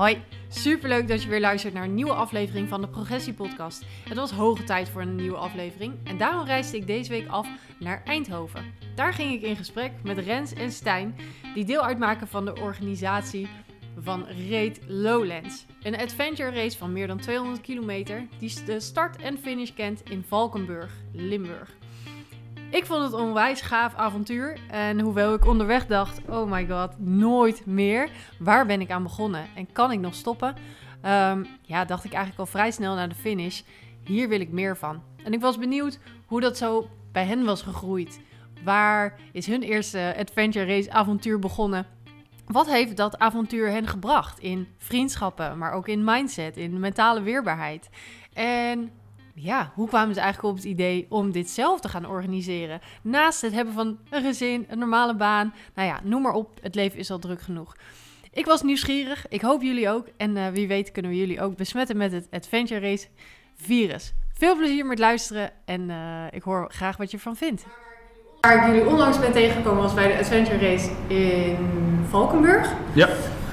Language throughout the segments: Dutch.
Hoi, superleuk dat je weer luistert naar een nieuwe aflevering van de Progressie Podcast. Het was hoge tijd voor een nieuwe aflevering en daarom reisde ik deze week af naar Eindhoven. Daar ging ik in gesprek met Rens en Stijn, die deel uitmaken van de organisatie van Raid Lowlands. Een adventure race van meer dan 200 kilometer die de start en finish kent in Valkenburg, Limburg. Ik vond het een onwijs gaaf avontuur. En hoewel ik onderweg dacht, oh my god, nooit meer. Waar ben ik aan begonnen? En kan ik nog stoppen? Ehm, ja, dacht ik eigenlijk al vrij snel naar de finish. Hier wil ik meer van. En ik was benieuwd hoe dat zo bij hen was gegroeid. Waar is hun eerste adventure race avontuur begonnen? Wat heeft dat avontuur hen gebracht in vriendschappen, maar ook in mindset, in mentale weerbaarheid? En ja, hoe kwamen ze eigenlijk op het idee om dit zelf te gaan organiseren? Naast het hebben van een gezin, een normale baan. Nou ja, noem maar op, het leven is al druk genoeg. Ik was nieuwsgierig, ik hoop jullie ook. En uh, wie weet kunnen we jullie ook besmetten met het Adventure Race virus. Veel plezier met luisteren en uh, ik hoor graag wat je ervan vindt. Waar ik jullie onlangs ben tegengekomen was bij de Adventure Race in Valkenburg. Ja.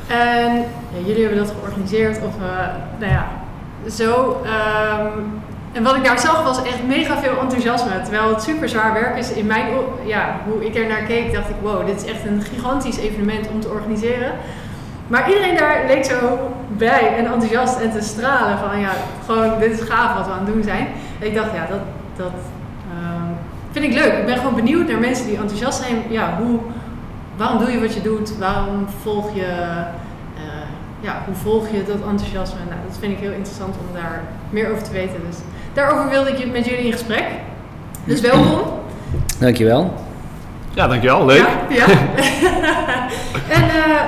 En ja, jullie hebben dat georganiseerd of, uh, nou ja, zo. Um, en wat ik daar zag was echt mega veel enthousiasme. Terwijl het super zwaar werk is. In mijn, ja, hoe ik er naar keek, dacht ik: wow, dit is echt een gigantisch evenement om te organiseren. Maar iedereen daar leek zo bij en enthousiast en te stralen van ja, gewoon dit is gaaf wat we aan het doen zijn. Ik dacht, ja, dat, dat uh, vind ik leuk. Ik ben gewoon benieuwd naar mensen die enthousiast zijn. Ja, hoe, waarom doe je wat je doet? Waarom volg je, uh, ja, hoe volg je dat enthousiasme? Nou, dat vind ik heel interessant om daar meer over te weten. Dus Daarover wilde ik met jullie in gesprek. Dus welkom. Dankjewel. Ja, dankjewel. Leuk. Ja. ja. en uh,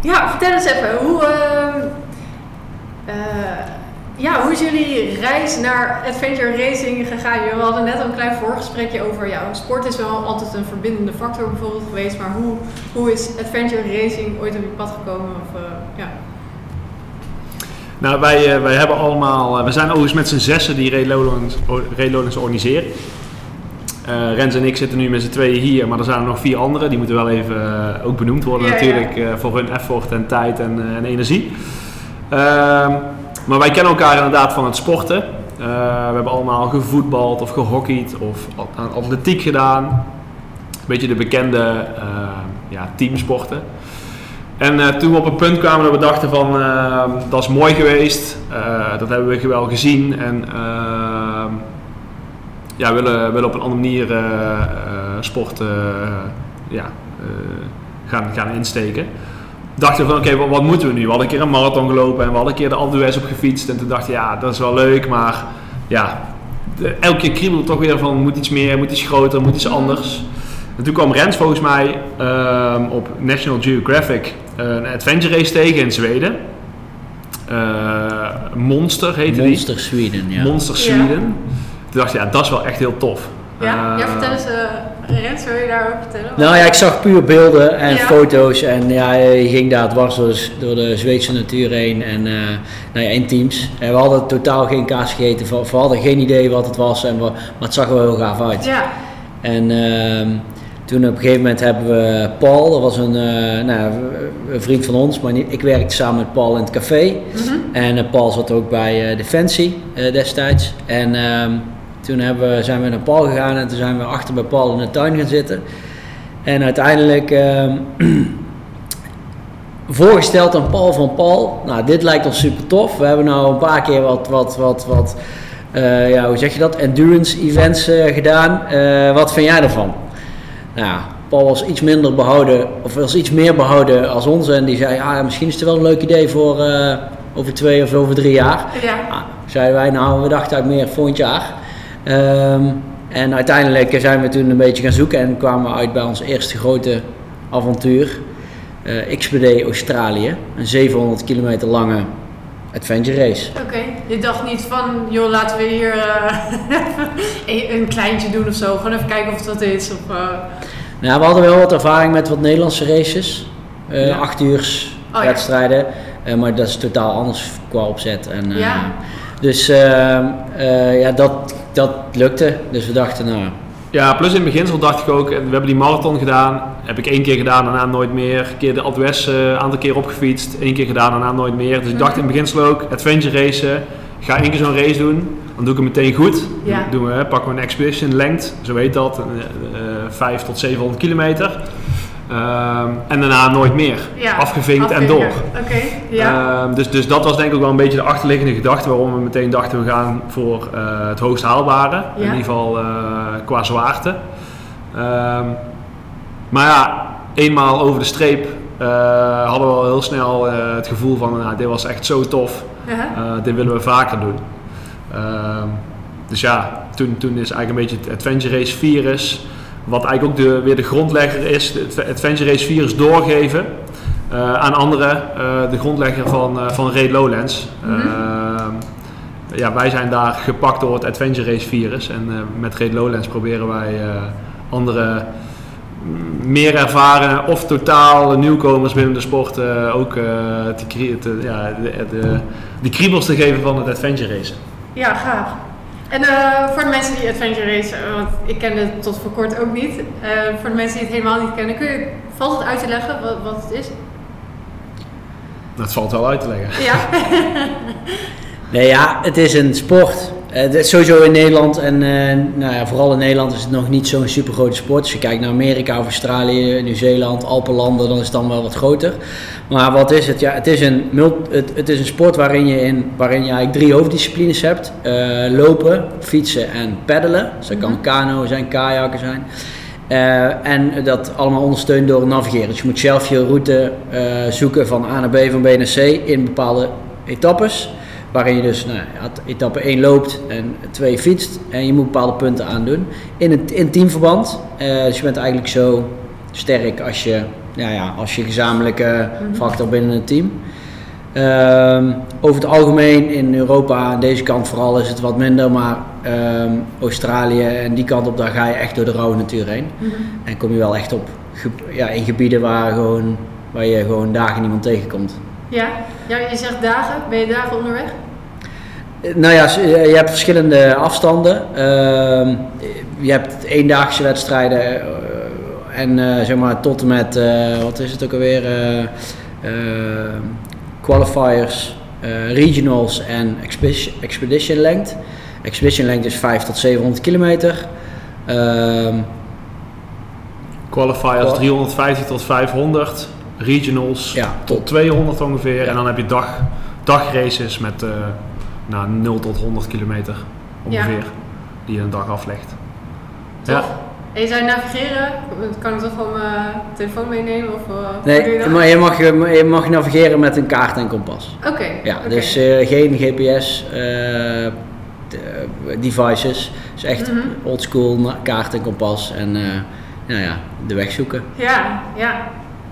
ja, vertel eens even, hoe, uh, uh, ja, hoe is jullie reis naar adventure racing gegaan? We hadden net een klein voorgesprekje over, ja, sport is wel altijd een verbindende factor bijvoorbeeld geweest, maar hoe, hoe is adventure racing ooit op je pad gekomen? Of, ja. Nou, wij, wij hebben allemaal, we zijn overigens met z'n zessen die Lowlands organiseren. Uh, Rens en ik zitten nu met z'n tweeën hier, maar er zijn er nog vier anderen. Die moeten wel even uh, ook benoemd worden ja, natuurlijk. Uh, voor hun effort en tijd en, en energie. Ehm, maar wij kennen elkaar inderdaad van het sporten. we hebben allemaal gevoetbald of gehockeyd of aan atletiek gedaan. Een beetje de bekende ja, teamsporten. En uh, toen we op een punt kwamen dat we dachten van uh, dat is mooi geweest, uh, dat hebben we wel gezien en ehm, ja, willen, willen op een andere manier sport ja, gaan, gaan insteken. Dachten we van oké, wat, moeten we nu? We hadden een keer een marathon gelopen en we hadden een keer de Alpe op gefietst en toen dacht je ja, dat is wel leuk, maar ja, elke keer kriebelde toch weer van moet iets meer, moet iets groter, moet iets anders. En toen kwam Rens volgens mij um, op National Geographic een adventure race tegen in Zweden. Uh, Monster heette Monster die. Sweden, ja. Monster Sweden. Ja. Toen dacht ik, ja, dat is wel echt heel tof. Ja, uh, ja vertel eens, uh, Rens, wil je daarover vertellen? Nou ja, ik zag puur beelden en ja. foto's en ja, je ging daar dwars door, door de Zweedse natuur heen en uh, nou ja, in teams. En we hadden totaal geen kaas gegeten, we, we hadden geen idee wat het was, en we, maar het zag er wel heel gaaf uit. Ja. En ehm, toen op een gegeven moment hebben we Paul, dat was een, uh, nou, een vriend van ons, maar ik werkte samen met Paul in het café. Mm -hmm. En uh, Paul zat ook bij uh, Defensie destijds. En ehm, toen hebben, zijn we naar Paul gegaan en toen zijn we achter bij Paul in de tuin gaan zitten. En uiteindelijk ehm, voorgesteld aan Paul van Paul, nou dit lijkt ons super tof. We hebben nou een paar keer wat, wat, wat, wat ja, hoe zeg je dat, endurance events gedaan. wat vind jij ervan? Nou, Paul was iets minder behouden, of was iets meer behouden als ons. En die zei, ja, misschien is het wel een leuk idee voor uh, over twee of over drie jaar. Ja. Nou, zeiden wij, nou, we dachten eigenlijk meer volgend jaar. Um, en uiteindelijk zijn we toen een beetje gaan zoeken en kwamen we uit bij ons eerste grote avontuur. Uh, XPD Australië, een 700 kilometer lange adventure race. Oké, okay. je dacht niet van, joh, laten we hier uh, een kleintje doen of zo. Gewoon even kijken of wat is. Of, uh... Nou, we hadden wel wat ervaring met wat Nederlandse races. Uh, ja. Acht uur oh, wedstrijden. Ja. maar dat is totaal anders qua opzet. En, ja. Dus ja, dat, dat lukte. Dus we dachten, nou... Ja, plus in het beginsel dacht ik ook, we hebben die marathon gedaan, heb ik één keer gedaan, daarna nooit meer. Een keer de Alpe een aantal keer opgefietst, één keer gedaan, daarna nooit meer. Dus ik dacht in het beginsel ook, adventure racen, ga één keer zo'n race doen, dan doe ik het meteen goed. Ja. Dan doen we, pakken we een expedition length, zo heet dat, eh, eh, 5 tot 700 kilometer. Ehm, en daarna nooit meer. Ja, Afgevinkt en door. Ja. Ehm, dus, dus dat was denk ik ook wel een beetje de achterliggende gedachte waarom we meteen dachten we gaan voor eh, het hoogst haalbare. In ieder geval eh, qua zwaarte. Ehm, maar ja, eenmaal over de streep eh, hadden we al heel snel het gevoel van nou, dit was echt zo tof. Uh-huh. Dit willen we vaker doen. Dus ja, toen, toen is eigenlijk een beetje het Adventure Race virus, wat eigenlijk ook de, weer de grondlegger is, het Adventure Race virus doorgeven eh, aan anderen, eh, de grondlegger van, eh van Raid Lowlands. Mhm. Ja, wij zijn daar gepakt door het Adventure Race virus en met Raid Lowlands proberen wij andere mm, meer ervaren of totaal nieuwkomers binnen de sport ook te, te- ja, de, de, de kriebels te geven van het adventure racen. Ja, gaaf. En eh, voor de mensen die adventure race, eh, want ik kende het tot voor kort ook niet. eh, voor de mensen die het helemaal niet kennen, kun je, valt het uit te leggen wat, wat het is? Dat valt wel uit te leggen. Ja. Nee, ja, het is een sport. Eh, is sowieso in Nederland en eh, nou ja, vooral in Nederland is het nog niet zo'n super grote sport. Als je kijkt naar Amerika of Australië, Nieuw-Zeeland, Alpenlanden, dan is het dan wel wat groter. Maar wat is het? Ja, het is een, het, het is een sport waarin je, in, waarin je eigenlijk drie hoofddisciplines hebt. Eh, lopen, fietsen en peddelen. Dus dat kan kano zijn, kajakken zijn. En dat allemaal ondersteund door navigeren. Dus je moet zelf je route zoeken van A naar B, van B naar C in bepaalde etappes. Waarin je dus nou, etappe 1 loopt en 2 fietst. En je moet bepaalde punten aandoen. In, het, in teamverband. Eh, dus je bent eigenlijk zo sterk als je, ja, ja, als je gezamenlijke factor binnen het team. Ehm, over het algemeen in Europa, aan deze kant vooral, is het wat minder. Maar ehm, Australië en die kant op, daar ga je echt door de rauwe natuur heen. En kom je wel echt op ja, in gebieden waar, gewoon, waar je gewoon dagen niemand tegenkomt. ja. Ja, je zegt dagen. Ben je dagen onderweg? Nou ja, je hebt verschillende afstanden. Ehm, je hebt eendaagse wedstrijden eh, en eh, zeg maar tot en met, eh, wat is het ook alweer, qualifiers, regionals en expedition, expedition length. Expedition length is 5 tot 700 kilometer. Ehm, Qualifiers Qua- 350 tot 500, regionals Ja, tot 200 ongeveer. Ja. En dan heb je dag, dagraces met eh nou, 0 tot 100 kilometer ongeveer, die je een dag aflegt. Ja. Tof. En je zou navigeren? Kan ik toch gewoon mijn telefoon meenemen? Of, eh, hoe doe je nee, maar je mag, je mag navigeren met een kaart en kompas. Oké. Ja, dus eh, geen GPS eh, de- devices. Dus echt Mhm. oldschool na- kaart en kompas en eh, nou ja, de weg zoeken. Ja, ja.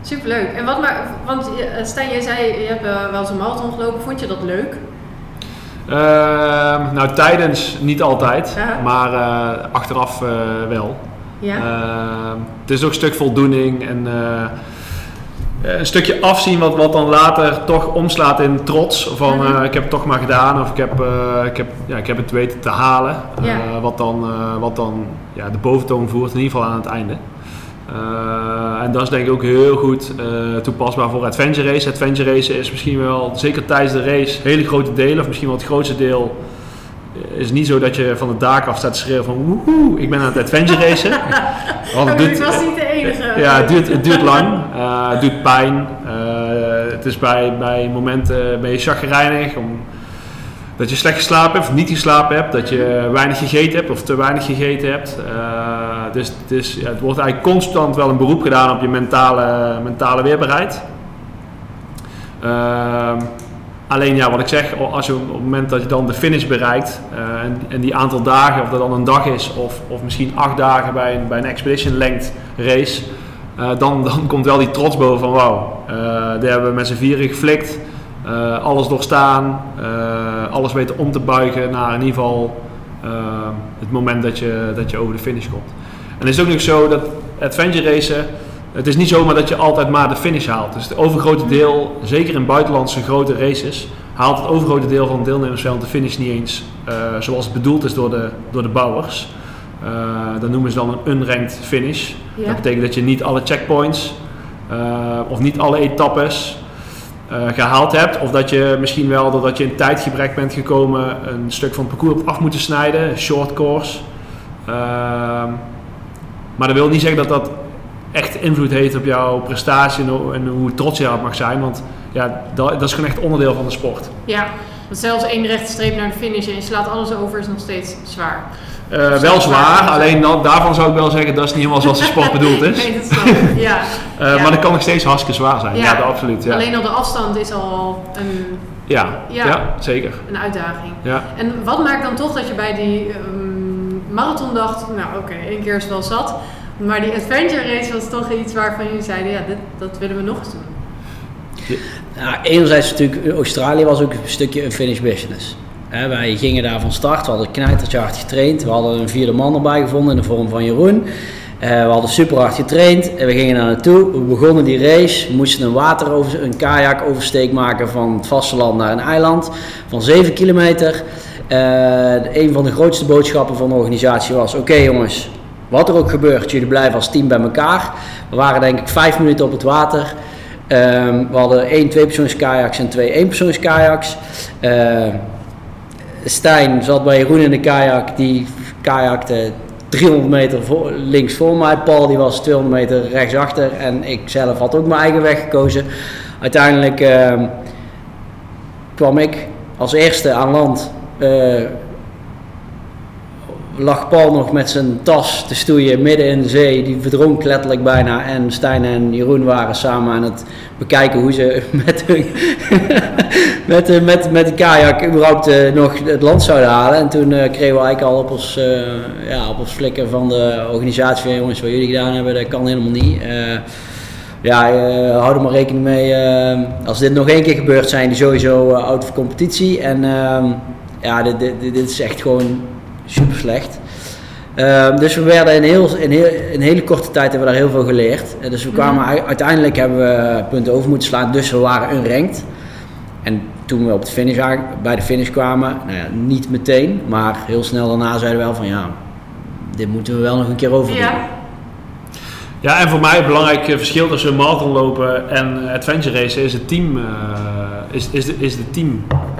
Superleuk. En wat maar, want eh, Stijn, jij zei, je hebt eh, wel eens een marathon gelopen. Vond je dat leuk? Ehm, nou, tijdens niet altijd, Ja. maar eh, achteraf eh, wel. Ja. Ehm, het is ook een stuk voldoening en eh, een stukje afzien wat, wat dan later toch omslaat in trots. Van Mhm. ik heb het toch maar gedaan of ik heb, ik heb, ja, ik heb het weten te halen. Ja. Wat dan, wat dan ja, de boventoon voert, in ieder geval aan het einde. Eh, en dat is denk ik ook heel goed eh, toepasbaar voor adventure race. Adventure race is misschien wel, zeker tijdens de race, hele grote delen, of misschien wel het grootste deel, eh, is niet zo dat je van de daak af staat te schreeuwen van woehoe, ik ben aan het adventure racen. Want het duurt- was niet de enige. ja, het duurt, het duurt lang, eh, het doet pijn. Het is bij, bij momenten ben je chagrijnig om dat je slecht geslapen hebt of niet geslapen hebt, dat je weinig gegeten hebt of te weinig gegeten hebt. Eh, dus ja, het wordt eigenlijk constant wel een beroep gedaan op je mentale, mentale weerbaarheid. Ehm, alleen ja, wat ik zeg, als je op het moment dat je dan de finish bereikt eh, en, die aantal dagen, of dat dan een dag is of, of misschien acht dagen bij een, bij een expedition length race, eh, dan, dan komt wel die trots boven van wauw, die hebben we met z'n vieren geflikt, eh, alles doorstaan, eh, alles weten om te buigen naar in ieder geval eh, het moment dat je, dat je over de finish komt. En het is ook nog zo dat adventure racen, het is niet zomaar dat je altijd maar de finish haalt. Dus het overgrote deel, zeker in buitenlandse grote races, haalt het overgrote deel van het deelnemersveld de finish niet eens zoals het bedoeld is door de, door de bouwers. Dat noemen ze dan een unranked finish. Ja. Dat betekent dat je niet alle checkpoints of niet alle etappes uh, gehaald hebt. Of dat je misschien wel doordat je in tijdgebrek bent gekomen een stuk van het parcours af moeten snijden. Short course. Ehm, maar dat wil niet zeggen dat dat echt invloed heeft op jouw prestatie en hoe trots je op mag zijn. Want ja, dat, dat is gewoon echt onderdeel van de sport. Ja, want zelfs één rechte streep naar de finish en je slaat alles over is nog steeds zwaar. Uh, wel zwaar, alleen dan, daarvan zou ik wel zeggen dat is niet helemaal zoals de sport bedoeld is. nee, dat ik. Ja. Uh, ja. Maar dat kan nog steeds hartstikke zwaar zijn. Ja, ja absoluut. Ja. Alleen al de afstand is al een, ja. Ja. zeker. een uitdaging. Ja. En wat maakt dan toch dat je bij die um, marathon dacht, nou oké, okay, één keer is wel zat. Maar die adventure race was toch iets waarvan jullie zeiden, ja, dit, dat willen we nog eens doen. Nou, enerzijds natuurlijk, Australië was ook een stukje een finish business. Wij gingen daar van start, we hadden knijtertje hard getraind. We hadden een vierde man erbij gevonden in de vorm van Jeroen. Uh, we hadden super hard getraind en we gingen daar naartoe. We begonnen die race, we moesten een water over, een kajak oversteek maken van het vasteland naar een eiland van 7 kilometer. Uh, een van de grootste boodschappen van de organisatie was: oké jongens, wat er ook gebeurt, jullie blijven als team bij elkaar. We waren denk ik vijf minuten op het water. Um, we hadden één tweepersoons kajaks en twee eenpersoons kajaks. Stijn zat bij Jeroen in de kajak, die kajakte 300 meter voor, links voor mij. Paul die was 200 meter rechtsachter en ik zelf had ook mijn eigen weg gekozen. Uiteindelijk uh, kwam ik als eerste aan land. Uh, lag Paul nog met zijn tas te stoeien midden in de zee. Die verdronk letterlijk bijna. En Stijn en Jeroen waren samen aan het bekijken hoe ze met, hun, met, de, met, met de kajak überhaupt uh, nog het land zouden halen. En toen uh, kregen we eigenlijk al op ons, ja, op ons flikken van de organisatie van jongens, wat jullie gedaan hebben, dat kan helemaal niet. ja, hou er maar rekening mee. als dit nog één keer gebeurt, zijn die sowieso out of competitie. En ehm, ja, dit, dit is echt gewoon super slecht. Uh, dus we werden in, heel, in, heel, in hele korte tijd hebben we daar heel veel geleerd. Uh, dus we kwamen mm. uiteindelijk hebben we punten over moeten slaan, dus we waren unranked. En toen we op de finish, bij de finish kwamen, nou ja, niet meteen, maar heel snel daarna zeiden we wel van ja, dit moeten we wel nog een keer over ja. Ja, en voor mij het belangrijke verschil tussen marathon lopen en adventure racen is het team, uh, is, is, de, is de teamformatie.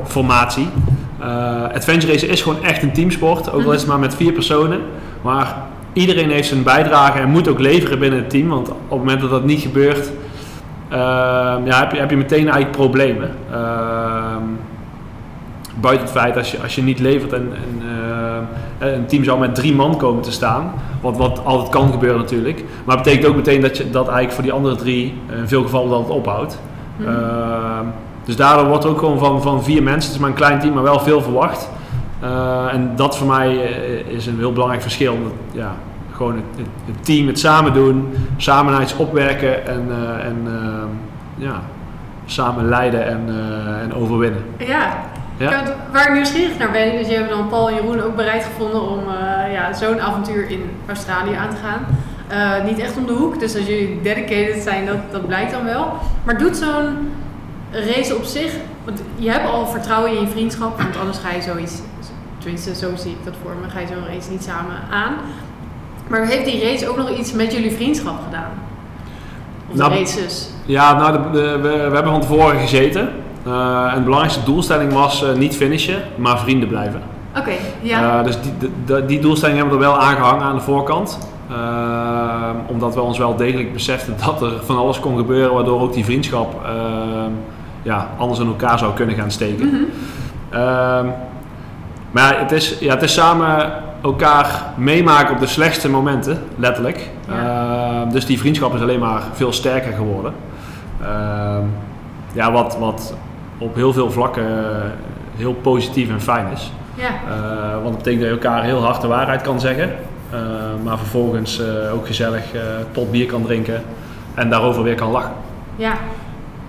Uh, adventure racen is gewoon echt een teamsport, ook al is het maar met vier personen. Maar iedereen heeft zijn bijdrage en moet ook leveren binnen het team. Want op het moment dat dat niet gebeurt, uh, ja, heb, je, heb je meteen eigenlijk problemen. Uh, buiten het feit als je, als je niet levert en, en een team zou met drie man komen te staan. Wat, wat altijd kan gebeuren natuurlijk. Maar het betekent ook meteen dat je dat eigenlijk voor die andere drie in veel gevallen dat het ophoudt. Mm. Dus daardoor wordt ook gewoon van, van vier mensen, het is maar een klein team, maar wel veel verwacht. Uh, en dat voor mij is een heel belangrijk verschil. Ja, gewoon het, het, team, het samen doen, samen naar iets opwerken en, uh, en uh, ja, samen leiden en, en overwinnen. Ja, ja? waar ik nieuwsgierig naar ben, is je hebt dan Paul en Jeroen ook bereid gevonden om ja, zo'n avontuur in Australië aan te gaan. niet echt om de hoek, dus als jullie dedicated zijn, dat, dat blijkt dan wel. Maar doet zo'n race op zich, want je hebt al vertrouwen in je vriendschap, want anders ga je zoiets, tenminste zo zie ik dat voor me, ga je zo'n race niet samen aan. Maar heeft die race ook nog iets met jullie vriendschap gedaan? Of nou, de races? Ja, nou, de, de, we, we, hebben van tevoren gezeten. Uh, en de belangrijkste doelstelling was uh, niet finishen, maar vrienden blijven. Oké, okay, ja. Uh, dus die, de, die doelstelling hebben we er wel aangehangen aan de voorkant. omdat we ons wel degelijk beseften dat er van alles kon gebeuren, waardoor ook die vriendschap ja, anders in elkaar zou kunnen gaan steken. Mhm. Ehm, maar het, is, ja, het is samen elkaar meemaken op de slechtste momenten, letterlijk. Ehm, dus die vriendschap is alleen maar veel sterker geworden. Ehm, ja, wat, wat op heel veel vlakken heel positief en fijn is. Ja. Uh, want dat betekent dat je elkaar heel hard de waarheid kan zeggen. Maar vervolgens uh, ook gezellig pot bier kan drinken en daarover weer kan lachen. Ja,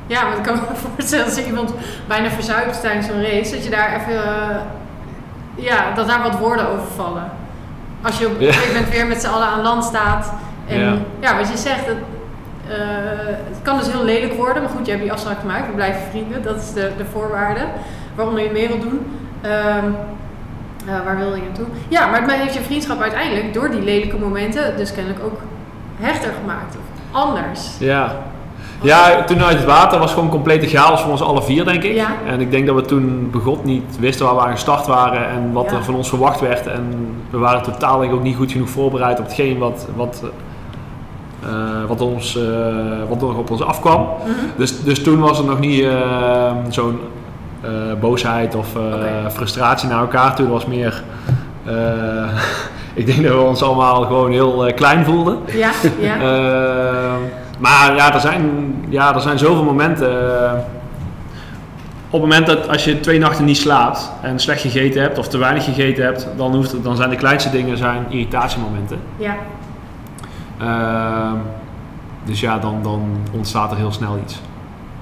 ja, maar ik kan me voorstellen als iemand bijna verzuipt tijdens zo'n race, dat je daar even, uh, ja, dat daar wat woorden over vallen. Als je op een gegeven moment weer met z'n allen aan land staat. En ja, ja wat je zegt, het, uh, het kan dus heel lelijk worden, maar goed, je hebt die afspraak gemaakt, we blijven vrienden, dat is de, de voorwaarde waaronder je mee wilt doen. Um, Eh, waar wilde ik naartoe? Ja, maar het heeft je vriendschap uiteindelijk door die lelijke momenten dus kennelijk ook hechter gemaakt. Of anders. Ja. Ja, toen uit het water was gewoon complete chaos voor ons alle vier, denk ik. Ja. En ik denk dat we toen begot niet wisten waar we aan gestart waren en wat Ja. er van ons verwacht werd. En we waren totaal denk ik ook niet goed genoeg voorbereid op hetgeen wat, wat, eh, wat, ons, eh, wat er op ons afkwam. Mhm. Dus, dus toen was er nog niet eh, zo'n boosheid of frustratie naar elkaar. Toen was meer. ik denk dat we ons allemaal gewoon heel klein voelden. Ja, ja. Maar ja er, zijn, ja, er zijn zoveel momenten. eh, op het moment dat als je twee nachten niet slaapt en slecht gegeten hebt of te weinig gegeten hebt, dan, hoeft het, dan zijn de kleinste dingen zijn irritatiemomenten. ja. Eh, dus ja, dan, dan ontstaat er heel snel iets.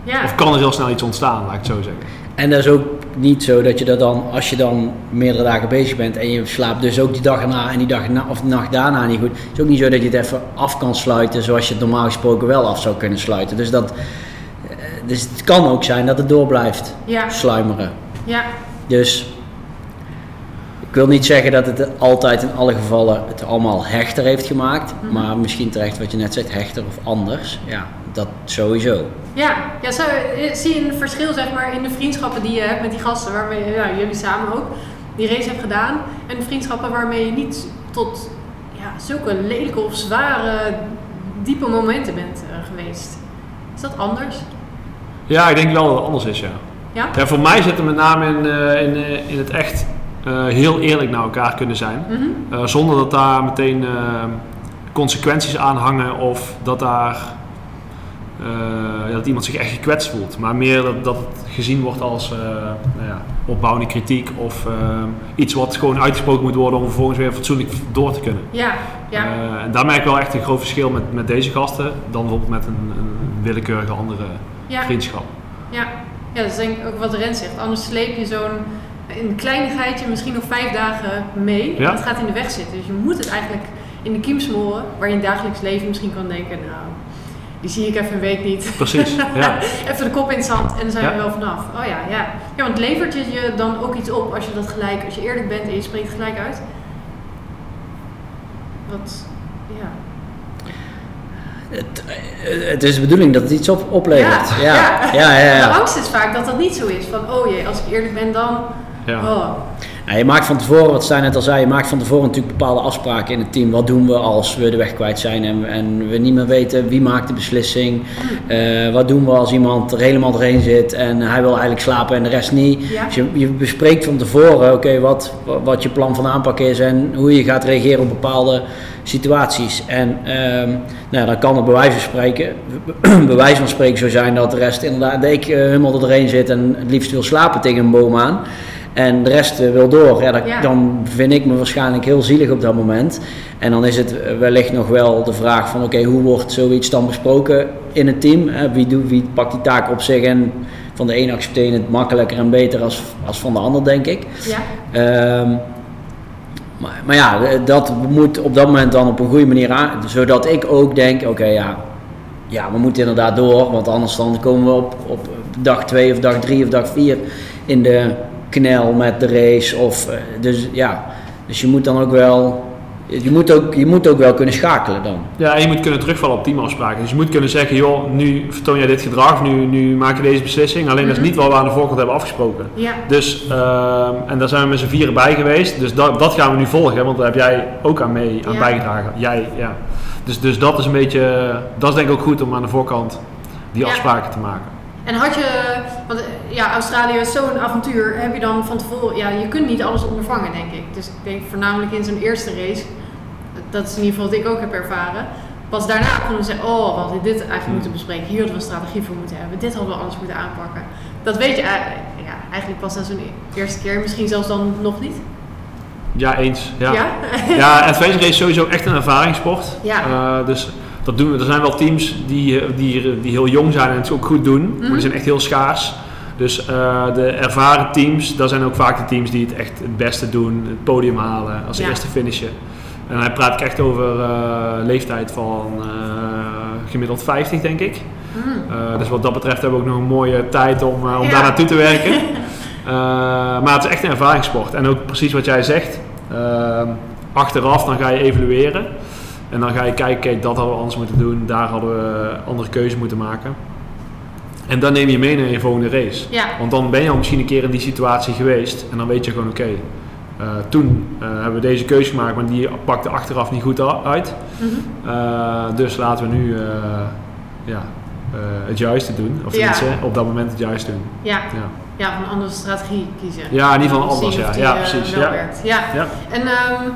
ja. Of kan er heel snel iets ontstaan, laat ik het zo zeggen. En dat is ook niet zo dat je dat dan, als je dan meerdere dagen bezig bent en je slaapt dus ook die dag erna en die dag na, of de nacht daarna niet goed. Het is ook niet zo dat je het even af kan sluiten zoals je het normaal gesproken wel af zou kunnen sluiten. Dus, dat, eh, dus het kan ook zijn dat het door blijft Ja, sluimeren. ja, Dus ik wil niet zeggen dat het altijd in alle gevallen het allemaal hechter heeft gemaakt. Mhm. Maar misschien terecht wat je net zegt, hechter of anders. Ja, dat sowieso. ja. ja zo, eh, zie je een verschil zeg maar, in de vriendschappen die je hebt met die gasten, waarmee ja, jullie samen ook die race hebt gedaan, en de vriendschappen waarmee je niet tot ja, zulke lelijke of zware, diepe momenten bent eh, geweest. Is dat anders? Ja, ik denk wel dat het anders is, ja. Ja? ja voor mij zit het met name in, eh, in, eh, in het echt eh, heel eerlijk naar elkaar kunnen zijn. Mhm. Eh, zonder dat daar meteen eh, consequenties aan hangen of dat daar ja, dat iemand zich echt gekwetst voelt. Maar meer dat, dat het gezien wordt als eh, nou ja, opbouwende kritiek of eh, iets wat gewoon uitgesproken moet worden om vervolgens weer fatsoenlijk door te kunnen. Ja, ja. Eh, en daar merk ik wel echt een groot verschil met, met deze gasten dan bijvoorbeeld met een, een willekeurige andere ja. vriendschap. Ja, ja, dat is denk ik ook wat Ren zegt. Anders sleep je zo'n een kleinigheidje misschien nog vijf dagen mee. Ja. En het gaat in de weg zitten. Dus je moet het eigenlijk in de kiem smoren. Waar je in het dagelijks leven misschien kan denken, nou, die zie ik even een week niet. Precies, ja. even de kop in het zand en dan zijn we Ja. wel vanaf. Oh ja, ja. Ja, want levert het je dan ook iets op als je dat gelijk, als je eerlijk bent en je spreekt gelijk uit? Wat, ja. Het, het is de bedoeling dat het iets op, oplevert. Ja, Ja, ja. ja, ja. ja, De angst is vaak dat dat niet zo is. Van, oh jee, als ik eerlijk ben dan, Ja. oh. Nou, je maakt van tevoren, wat Stijn net al zei, je maakt van tevoren natuurlijk bepaalde afspraken in het team. Wat doen we als we de weg kwijt zijn en, en we niet meer weten wie maakt de beslissing. Eh, wat doen we als iemand er helemaal doorheen zit en hij wil eigenlijk slapen en de rest niet. Ja. Dus je, je bespreekt van tevoren oké, wat, wat je plan van aanpak is en hoe je gaat reageren op bepaalde situaties. En ehm, nou, dan kan het bij wijze van spreken, bij wijze van spreken zo zijn dat de rest inderdaad, dat ik eh, helemaal er doorheen zit en het liefst wil slapen tegen een boom aan. En de rest eh, wil door. Ja, dat- Ja. Dan vind ik me waarschijnlijk heel zielig op dat moment. En dan is het eh, wellicht nog wel de vraag van oké, hoe wordt zoiets dan besproken in het team? Eh, Wie, doet, wie pakt die taak op zich en van de een accepteer je het makkelijker en beter als, als van de ander, denk ik. Ja, Ehm, maar, maar ja, dat moet op dat moment dan op een goede manier aan, zodat ik ook denk, oké ja, ja, we moeten inderdaad door, want anders dan komen we op, op dag 2 of dag 3 of dag 4 in de knel met de race. Of, eh, dus ja, dus je moet dan ook wel, je moet ook, je moet ook wel kunnen schakelen dan. Ja, en je moet kunnen terugvallen op teamafspraken. Dus je moet kunnen zeggen, joh, nu vertoon jij dit gedrag, of nu, nu maak je deze beslissing. Alleen dat is niet wat we aan de voorkant hebben afgesproken. ja, Dus, ehm, en daar zijn we met z'n vieren bij geweest. Dus dat, dat gaan we nu volgen, want daar heb jij ook aan mee aan Ja. bijgedragen. Jij, ja. Dus, dus dat is een beetje, dat is denk ik ook goed om aan de voorkant die Ja. afspraken te maken. En had je, want eh, ja, Australië is zo'n avontuur, heb je dan van tevoren, ja, je kunt niet alles ondervangen, denk ik. Dus ik denk voornamelijk in zo'n eerste race, dat is in ieder geval wat ik ook heb ervaren. Pas daarna konden we zeggen, oh, we hadden dit eigenlijk moeten bespreken, hier hadden we een strategie voor moeten hebben, dit hadden we anders moeten aanpakken. Dat weet je eigenlijk, ja, eigenlijk pas na zo'n e- eerste keer, misschien zelfs dan nog niet. Ja, eens. Ja, Ja? ja adventure race is sowieso echt een ervaringssport. Ja. Eh, dus dat doen we. Er zijn wel teams die, eh, die, die heel jong zijn en het ook goed doen, maar die zijn echt heel schaars. Dus eh, de ervaren teams, dat zijn ook vaak de teams die het echt het beste doen, het podium halen, als Ja. eerste finishen. En dan praat ik echt over eh, leeftijd van eh, gemiddeld 50, denk ik. Mm. Eh, dus wat dat betreft hebben we ook nog een mooie tijd om, eh, om Ja. daar naartoe te werken. Eh, maar het is echt een ervaringssport. En ook precies wat jij zegt. Achteraf dan ga je evalueren. En dan ga je kijken, kijk, dat hadden we anders moeten doen. Daar hadden we andere keuze moeten maken. En dan neem je mee naar je volgende race. Ja. Want dan ben je al misschien een keer in die situatie geweest. En dan weet je gewoon, oké, eh, toen eh, hebben we deze keuze gemaakt, maar die pakte achteraf niet goed uit. Mhm. Eh, dus laten we nu ja, het juiste doen. Of Ja. tenminste, op dat moment het juiste doen. Ja. Ja, ja, een andere strategie kiezen. ja in ieder geval anders. Ja, ja precies. Ja. En ehm,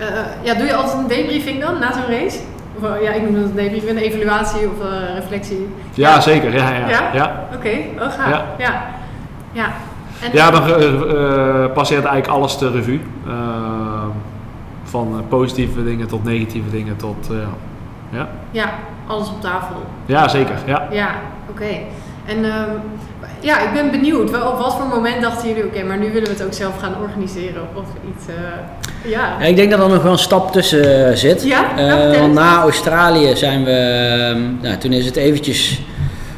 eh, ja, doe je altijd een debriefing dan na zo'n race? Of, eh, ja, ik noem dat een debriefing, een evaluatie of eh, reflectie. ja, zeker. Ja, ja. Ja? ja. Oké, oh gaaf. Ja. Ja. Ja. En, Ja, dan eh, passeert eigenlijk alles de revue. Eh, van positieve dingen tot negatieve dingen tot... ja. Ja, alles op tafel. ja, zeker. Ja. Ja, oké. En ehm, ja, ik ben benieuwd. Wel, op wat voor moment dachten jullie, oké, maar nu willen we het ook zelf gaan organiseren of iets. eh, ja. Ja, ik denk dat er nog wel een stap tussen eh, zit. Ja? Vertel want na Australië zijn we, ehm, nou, toen is het eventjes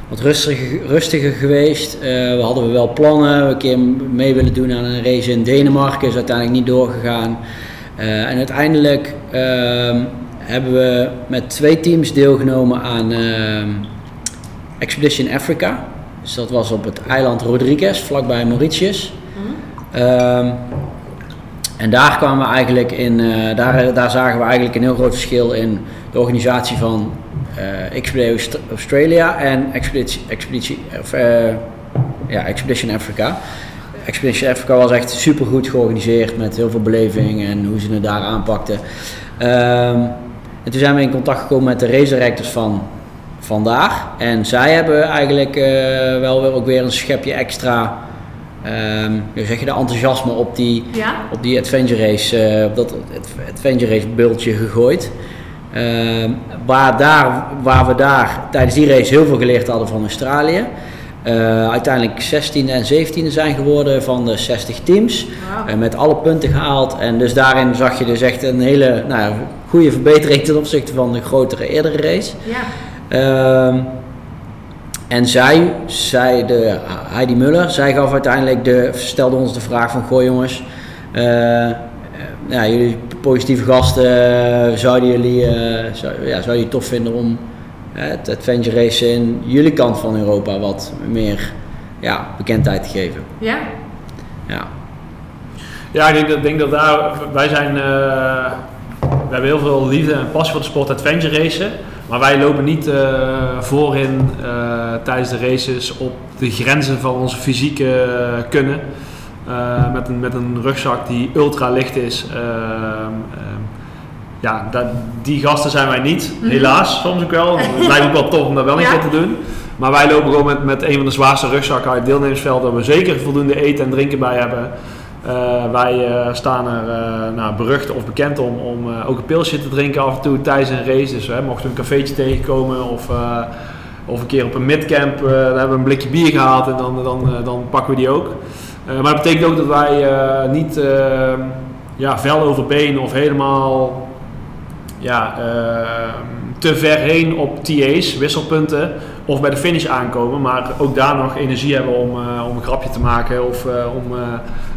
wat rustiger, rustiger geweest. We hadden wel plannen, we een keer mee willen doen aan een race in Denemarken, is uiteindelijk niet doorgegaan. En uiteindelijk ehm, hebben we met twee teams deelgenomen aan Expedition Africa. Dus dat was op het eiland Rodriguez, vlakbij Mauritius. Ehm, en daar kwamen we eigenlijk in, eh, daar, daar zagen we eigenlijk een heel groot verschil in de organisatie van eh Expedition Aust- Australia en Expedition, Expedition, of, eh, ja, Expedition Africa. Expedition Africa was echt super goed georganiseerd met heel veel beleving en hoe ze het daar aanpakten. Ehm, en toen zijn we in contact gekomen met de race directors van vandaar. En zij hebben eigenlijk eh, wel weer ook weer een schepje extra, hoe zeg je dat, enthousiasme op die, Ja? op die adventure race, eh, op dat ad- adventure race bultje gegooid. Ehm, waar, daar, waar we daar tijdens die race heel veel geleerd hadden van Australië. Eh, uiteindelijk 16e en 17e zijn geworden van de 60 teams. En met alle punten gehaald. En dus daarin zag je dus echt een hele nou, goede verbetering ten opzichte van de grotere eerdere race. Ja. Ehm, en zij, zij de, Heidi Muller, zij gaf uiteindelijk de, stelde ons de vraag van, goh jongens, eh, eh, ja, jullie positieve gasten, eh, zouden jullie, eh, zou, ja, zou je het tof vinden om het adventure race in jullie kant van Europa wat meer ja, bekendheid te geven? Ja? Ja. Ja, ik denk dat, denk dat daar, wij zijn, eh, we hebben heel veel liefde en passie voor de sport adventure racen. Maar wij lopen niet eh, voorin eh, tijdens de races op de grenzen van onze fysieke eh, kunnen. Met, een, met een rugzak die ultra licht is. Ehm, ehm, ja, dat, die gasten zijn wij niet, Mhm. helaas. Soms ook wel. Het lijkt ook wel tof om dat wel een Ja. keer te doen. Maar wij lopen gewoon met, met een van de zwaarste rugzakken uit het deelnemersveld. Waar we zeker voldoende eten en drinken bij hebben. Eh, wij eh, staan er eh, nou, berucht of bekend om, om ook een pilsje te drinken af en toe tijdens een race. Dus mochten we een cafeetje tegenkomen of, of een keer op een midcamp, daar hebben we een blikje bier gehaald en dan, dan, dan pakken we die ook. Maar dat betekent ook dat wij niet ja, vel over been of helemaal ja, te ver heen op TA's, wisselpunten, of bij de finish aankomen. Maar ook daar nog energie hebben om, om een grapje te maken of om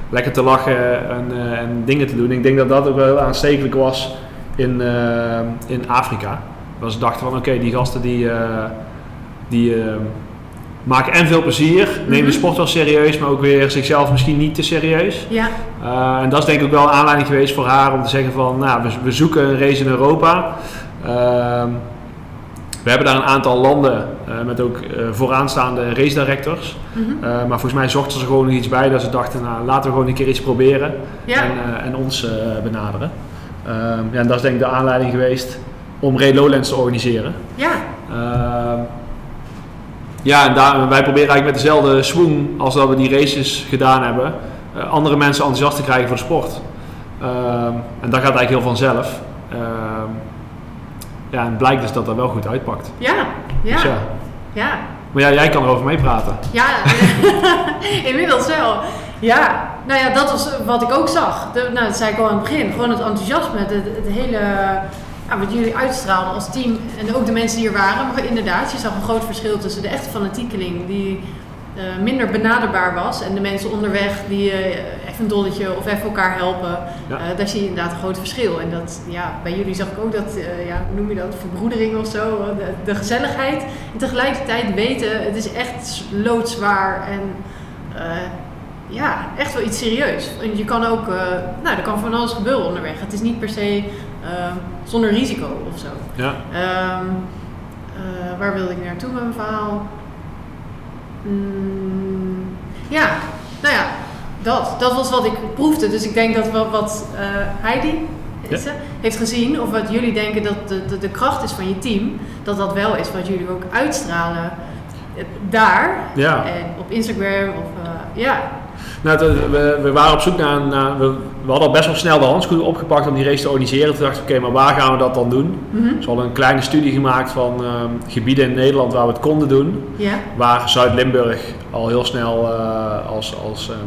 lekker te lachen en, eh, en dingen te doen. Ik denk dat dat ook wel heel aanstekelijk was in, eh, in Afrika. Dat ze dachten van oké, die gasten die, eh, die maken en veel plezier, nemen Mhm. de sport wel serieus, maar ook weer zichzelf misschien niet te serieus. Ja. En dat is denk ik ook wel een aanleiding geweest voor haar om te zeggen van, nou, we, we zoeken een race in Europa. We hebben daar een aantal landen eh, met ook eh, vooraanstaande race directors. Mhm. Uh, maar volgens mij zochten ze gewoon nog iets bij dat ze dachten, nou, laten we gewoon een keer iets proberen Ja. en, en ons benaderen. Ehm, ja, en dat is denk ik de aanleiding geweest om Ray Lowlands te organiseren. Ja. Ehm, ja, en daar, wij proberen eigenlijk met dezelfde swoon als dat we die races gedaan hebben, uh, andere mensen enthousiast te krijgen voor de sport. Ehm, en dat gaat eigenlijk heel vanzelf. Ja, en het blijkt dus dat dat wel goed uitpakt. Ja. Ja. Dus ja. ja. Maar ja, jij kan erover meepraten. Ja, inmiddels wel. Ja, nou ja, dat was wat ik ook zag. De, nou, dat zei ik al aan het begin. Gewoon het enthousiasme, het, het hele, ja, wat jullie uitstraalden als team. En ook de mensen die er waren. Maar inderdaad, je zag een groot verschil tussen de echte fanatiekeling die eh, minder benaderbaar was. En de mensen onderweg die eh, een dolletje of even elkaar helpen, Ja. eh, daar zie je inderdaad een groot verschil. En dat, ja, bij jullie zag ik ook dat, eh, ja, hoe noem je dat, verbroedering of zo, eh, de, de gezelligheid. En tegelijkertijd weten, het is echt loodzwaar en ja, echt wel iets serieus. En je kan ook, nou, er kan van alles gebeuren onderweg. Het is niet per se zonder risico of zo. Ja. Ehm, eh, waar wilde ik naartoe met mijn verhaal? Mm, ja, nou ja, dat. Dat was wat ik proefde. Dus ik denk dat wat, wat eh, Heidi is Ja. ze, heeft gezien, of wat jullie denken dat de, de, de kracht is van je team, dat dat wel is wat jullie ook uitstralen eh, daar Ja. en op Instagram. Of, eh, ja, Nou, we, we waren op zoek naar, naar we, we hadden al best wel snel de handschoenen opgepakt om die race te organiseren. Toen dachten we, oké, maar waar gaan we dat dan doen? Mhm. Dus we hadden een kleine studie gemaakt van ehm, gebieden in Nederland waar we het konden doen. Waar Zuid-Limburg al heel snel als, als ehm,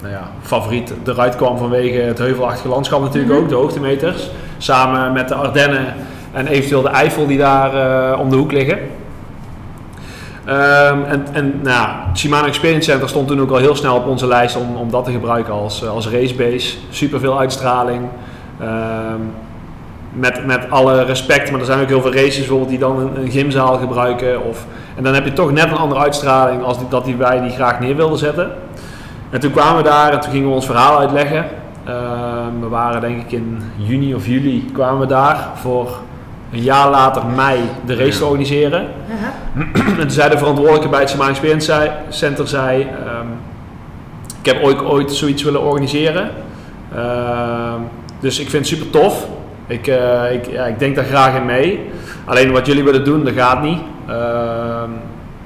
nou ja, favoriet eruit kwam vanwege het heuvelachtige landschap natuurlijk Mhm. ook, de hoogtemeters. Samen met de Ardennen en eventueel de Eifel die daar eh, om de hoek liggen. Ehm, en en nou, het Shimano Experience Center stond toen ook al heel snel op onze lijst om, om dat te gebruiken als, eh, als racebase. Super veel uitstraling. Ehm, met, met alle respect, maar er zijn ook heel veel races bijvoorbeeld die dan een, een gymzaal gebruiken. Of, en dan heb je toch net een andere uitstraling als die, dat die wij die graag neer wilden zetten. En toen kwamen we daar en toen gingen we ons verhaal uitleggen. Ehm, we waren denk ik in juni of juli kwamen we daar voor een jaar later mei de race te organiseren. ja. En toen zei de verantwoordelijke bij het Shimano Experience zei- Center, zei, ehm, ik heb ooit, ooit zoiets willen organiseren. Ehm, dus ik vind het super tof. Ik, eh, ik, ja, ik denk daar graag in mee. Alleen wat jullie willen doen, dat gaat niet.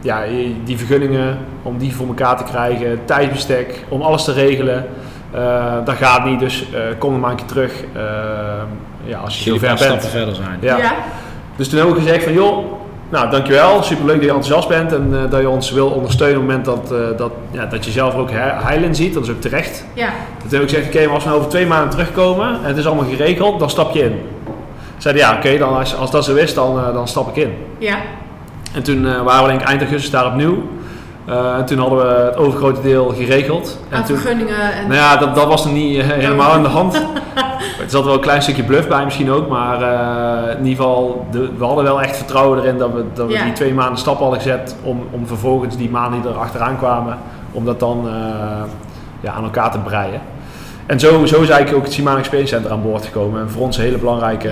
Ja, die vergunningen, om die voor elkaar te krijgen, tijdsbestek, om alles te regelen. eh, dat gaat niet, dus eh, kom maar een keer terug ehm, ja, als je een paar bent. stappen verder zijn. Ja. ja. Dus toen hebben we gezegd van joh, nou dankjewel, superleuk dat je enthousiast bent en eh, dat je ons wil ondersteunen op het moment dat, eh, dat, ja, dat je zelf ook he- heil in ziet, dat is ook terecht. ja. Toen heb ik gezegd, oké, maar als we over twee maanden terugkomen en het is allemaal geregeld, dan stap je in. Zeiden ja, oké, dan als, als dat zo is, dan, eh, dan stap ik in. ja. En toen eh, waren we denk ik eind augustus daar opnieuw. Eh, en toen hadden we het overgrote deel geregeld. En Aan toen, vergunningen en... nou ja, dat, dat was nog niet eh, helemaal aan de hand. er zat wel een klein stukje bluff bij misschien ook, maar in ieder geval, de, we hadden wel echt vertrouwen erin dat we, dat we Ja. die twee maanden stap hadden gezet om, om vervolgens die maanden die er achteraan kwamen, om dat dan ja, aan elkaar te breien. En zo, zo is eigenlijk ook het Shimano Experience Center aan boord gekomen. En voor ons een hele belangrijke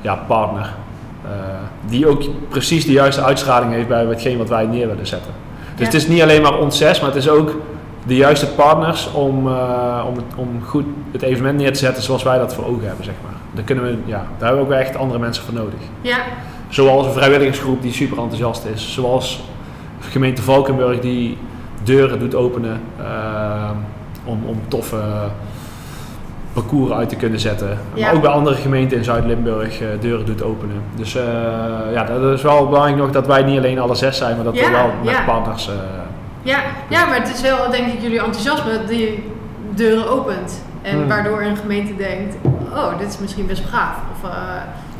ja, partner. Eh, die ook precies de juiste uitstraling heeft bij hetgeen wat wij neer willen zetten. Dus Ja. het is niet alleen maar ons zes, maar het is ook de juiste partners om, eh, om, het, om goed het evenement neer te zetten zoals wij dat voor ogen hebben, zeg maar. Daar, kunnen we, ja, daar hebben we ook echt andere mensen voor nodig. Ja, Zoals een vrijwilligersgroep die super enthousiast is. Zoals gemeente Valkenburg die deuren doet openen eh, om, om toffe parcours uit te kunnen zetten. Ja. Maar ook bij andere gemeenten in Zuid-Limburg eh, deuren doet openen. Dus eh, ja, dat is wel belangrijk nog dat wij niet alleen alle zes zijn, maar dat Ja, we wel met ja. partners... eh, ja, ja, maar het is wel denk ik jullie enthousiasme die deuren opent. En Hmm. waardoor een gemeente denkt, oh, dit is misschien best gaaf. Of eh,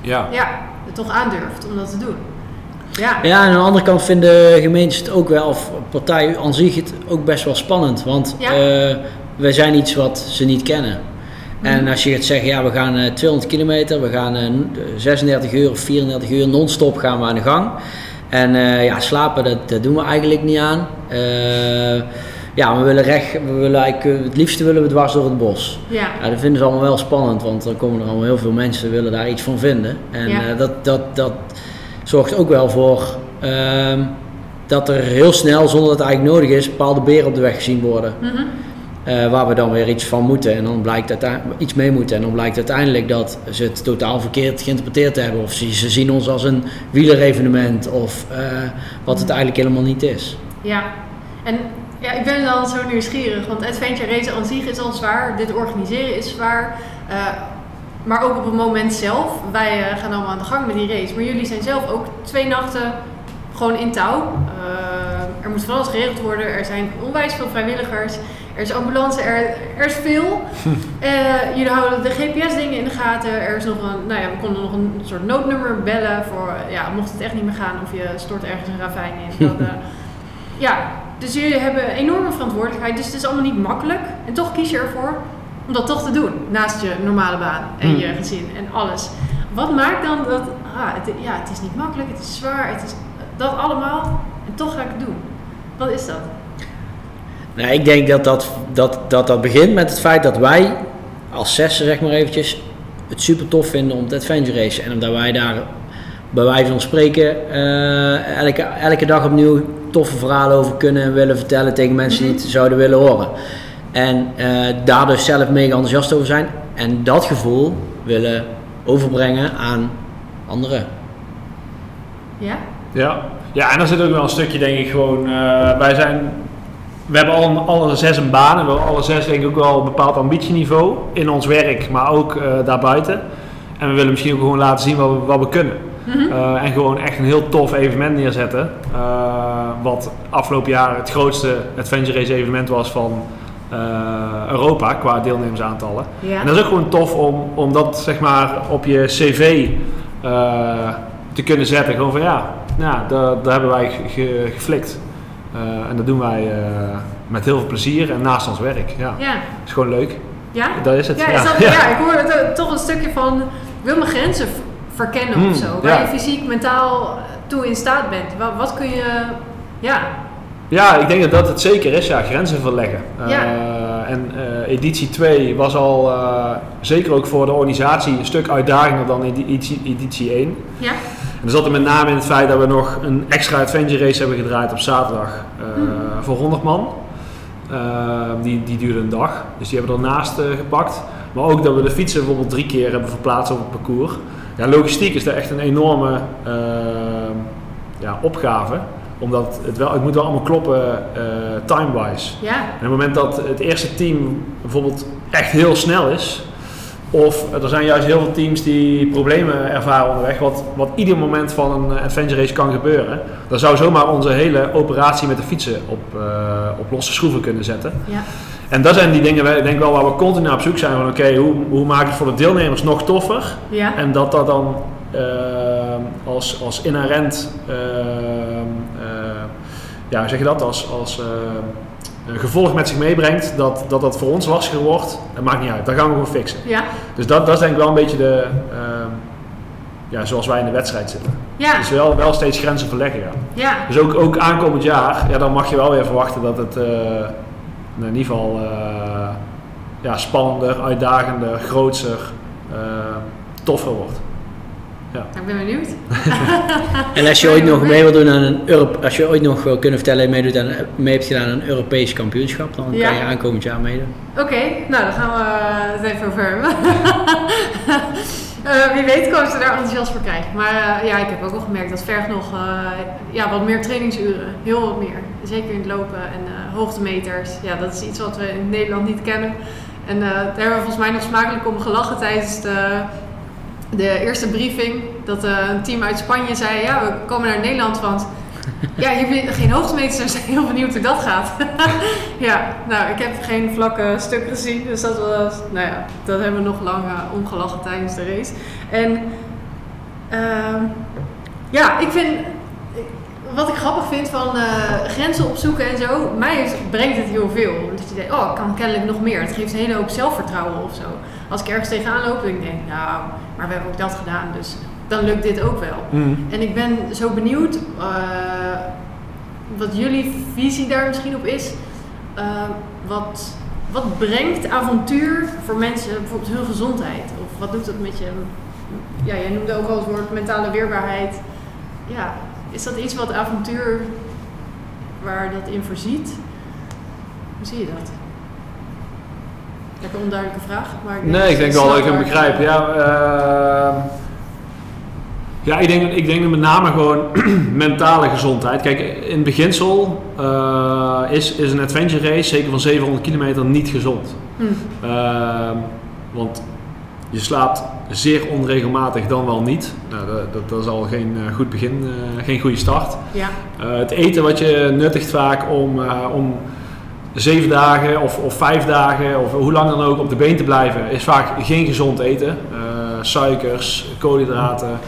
ja. ja, het toch aandurft om dat te doen. Ja, Ja, en aan de andere kant vinden gemeentes het ook wel, of partijen aan zich het ook best wel spannend. Want Ja. eh, wij zijn iets wat ze niet kennen. En als je gaat zeggen, ja, we gaan eh, 200 kilometer, we gaan eh, 36 uur of 34 uur non-stop gaan we aan de gang. En eh, ja, slapen, dat, dat doen we eigenlijk niet aan. Eh, ja, we willen recht, we willen eigenlijk, eh, het liefste willen we dwars door het bos. ja, Ja, dat vinden ze allemaal wel spannend, want dan komen er allemaal heel veel mensen willen daar iets van vinden. En Ja. eh, dat, dat, dat zorgt ook wel voor ehm, dat er heel snel, zonder dat het eigenlijk nodig is, bepaalde beren op de weg gezien worden. Mhm. Eh, waar we dan weer iets van moeten en dan blijkt uiteindelijk iets mee moeten. En dan blijkt uiteindelijk dat ze het totaal verkeerd geïnterpreteerd hebben. Of ze, zien ons als een wielerevenement of eh, wat het eigenlijk helemaal niet is. ja. En ja, ik ben dan zo nieuwsgierig, want adventure race aan zich is al zwaar. Dit organiseren is zwaar. Eh, maar ook op het moment zelf. Wij gaan allemaal aan de gang met die race. Maar jullie zijn zelf ook twee nachten gewoon in touw. Er moet van alles geregeld worden. Er zijn onwijs veel vrijwilligers. Er is ambulance, er, er is veel. Eh, jullie houden de GPS-dingen in de gaten. Er is nog een, nou ja, we konden nog een soort noodnummer bellen voor, ja, mocht het echt niet meer gaan of je stort ergens een ravijn in. Eh, ja, dus jullie hebben enorme verantwoordelijkheid. Dus het is allemaal niet makkelijk. En toch kies je ervoor om dat toch te doen. Naast je normale baan en Hmm. je gezin en alles. Wat maakt dan dat, ah, het, ja, het is niet makkelijk, het is zwaar, het is dat allemaal. En toch ga ik het doen. Wat is dat? Nou, ik denk dat dat, dat, dat dat begint met het feit dat wij als zessen, zeg maar eventjes, het super tof vinden om te adventure racen. En omdat wij daar bij wijze van spreken eh, elke, elke dag opnieuw toffe verhalen over kunnen en willen vertellen tegen mensen die het zouden willen horen. En eh, daar dus zelf mega enthousiast over zijn en dat gevoel willen overbrengen aan anderen. Ja? Ja. ja, en dan zit ook wel een stukje, denk ik, gewoon. eh, wij zijn. We hebben alle, alle zes een baan en we hebben alle zes, denk ik, ook wel een bepaald ambitieniveau in ons werk, maar ook eh, daarbuiten. En we willen misschien ook gewoon laten zien wat we, wat we kunnen. Eh, en gewoon echt een heel tof evenement neerzetten. eh, wat afgelopen jaar het grootste adventure race evenement was van Europa qua deelnemersaantallen. Ja. En dat is ook gewoon tof om, om dat zeg maar op je cv te kunnen zetten. Gewoon van ja, daar, daar hebben wij ge- ge- geflikt. Eh, en dat doen wij eh, met heel veel plezier en naast ons werk. Ja, Ja. is gewoon leuk. Ja? Dat is het. Ja, is dat, ja. ik hoor toch een stukje van, ik wil mijn grenzen verkennen Hmm, of zo. Waar je fysiek, mentaal toe in staat bent. Wat, wat kun je, ja, Ja, ik denk dat dat het zeker is, ja, grenzen verleggen. Ja. Eh, en editie 2 was al zeker ook voor de organisatie een stuk uitdagender dan editie, editie 1. ja, En dat zat er met name in het feit dat we nog een extra adventure race hebben gedraaid op zaterdag eh, voor 100 man. Eh, die, die duurde een dag, dus die hebben we ernaast eh, gepakt. Maar ook dat we de fietsen bijvoorbeeld drie keer hebben verplaatst op het parcours. Ja, logistiek is daar echt een enorme eh, ja, opgave. Omdat het, wel, het moet wel allemaal kloppen eh, time-wise. ja, En op het moment dat het eerste team bijvoorbeeld echt heel snel is, of er zijn juist heel veel teams die problemen ervaren onderweg, wat, wat ieder moment van een eh, adventure race kan gebeuren, dan zou zomaar onze hele operatie met de fietsen op, eh, op losse schroeven kunnen zetten. ja, En dat zijn die dingen, wij- denk ik wel, waar we continu op zoek zijn van oké, hoe, hoe maak ik het voor de deelnemers nog toffer? ja, En dat dat dan eh, als, als inherent, eh, eh, ja, hoe zeg je dat, als, als eh, gevolg met zich meebrengt, dat, dat dat voor ons lastiger wordt, dat maakt niet uit. Dat gaan we gewoon fixen. ja, Dus dat, dat is denk ik wel een beetje de, eh, ja, zoals wij in de wedstrijd zitten. ja, Dus wel, wel steeds grenzen verleggen, ja. ja, Dus ook, ook aankomend jaar, ja, dan mag je wel weer verwachten dat het eh, in ieder geval eh, ja, spannender, uitdagender, grootser, eh, toffer wordt. Nou, ik ben benieuwd. En als je ooit nog mee wil doen aan een Europe, als je ooit nog wil kunnen vertellen dat je meedoet aan, mee hebt gedaan aan een Europees kampioenschap, dan Ja. kan je aankomend jaar meedoen. Oké, nou dan gaan we het even over hebben. Eh, wie weet komen ze daar enthousiast voor krijgen. Maar eh, ja, ik heb ook al gemerkt dat vergt nog eh, ja, wat meer trainingsuren. Heel wat meer. Zeker in het lopen en eh, hoogtemeters. Ja, dat is iets wat we in Nederland niet kennen. En eh, daar hebben we volgens mij nog smakelijk om gelachen tijdens de, de eerste briefing. Dat eh, een team uit Spanje zei, ja, we komen naar Nederland, want ja, hier geen hoogtemeters. Dus ik heel benieuwd hoe dat gaat. ja, nou, ik heb geen vlakke stuk gezien. Dus dat was, nou ja, dat hebben we nog lang eh, omgelachen tijdens de race. En ehm, ja, ik vind, wat ik grappig vind van eh, grenzen opzoeken en zo, mij brengt het heel veel. Dat je denkt, oh, ik kan kennelijk nog meer. Het geeft een hele hoop zelfvertrouwen of zo. Als ik ergens tegenaan loop, dan denk ik, nou, maar we hebben ook dat gedaan, dus dan lukt dit ook wel. En ik ben zo benieuwd eh, wat jullie visie daar misschien op is. Eh, wat, wat brengt avontuur voor mensen, bijvoorbeeld hun gezondheid? Of wat doet dat met je? Ja, jij noemde ook al het woord mentale weerbaarheid. Ja, is dat iets wat avontuur, waar dat in voorziet? Hoe zie je dat? Lekker onduidelijke vraag. Maar ik Nee, ik denk wel dat ik hem waar- begrijp. Ja, ehm, ja ik, denk, ik denk met name gewoon mentale gezondheid. Kijk, in beginsel eh, is, is een adventure race, zeker van 700 kilometer, niet gezond. Hm. Ehm, want je slaapt zeer onregelmatig dan wel niet. Nou, dat, dat, dat is al geen eh, goed begin, eh, geen goede start. Ja, Eh, het eten wat je nuttigt vaak om, om zeven dagen of, of vijf dagen of hoe lang dan ook op de been te blijven, is vaak geen gezond eten. Suikers, koolhydraten,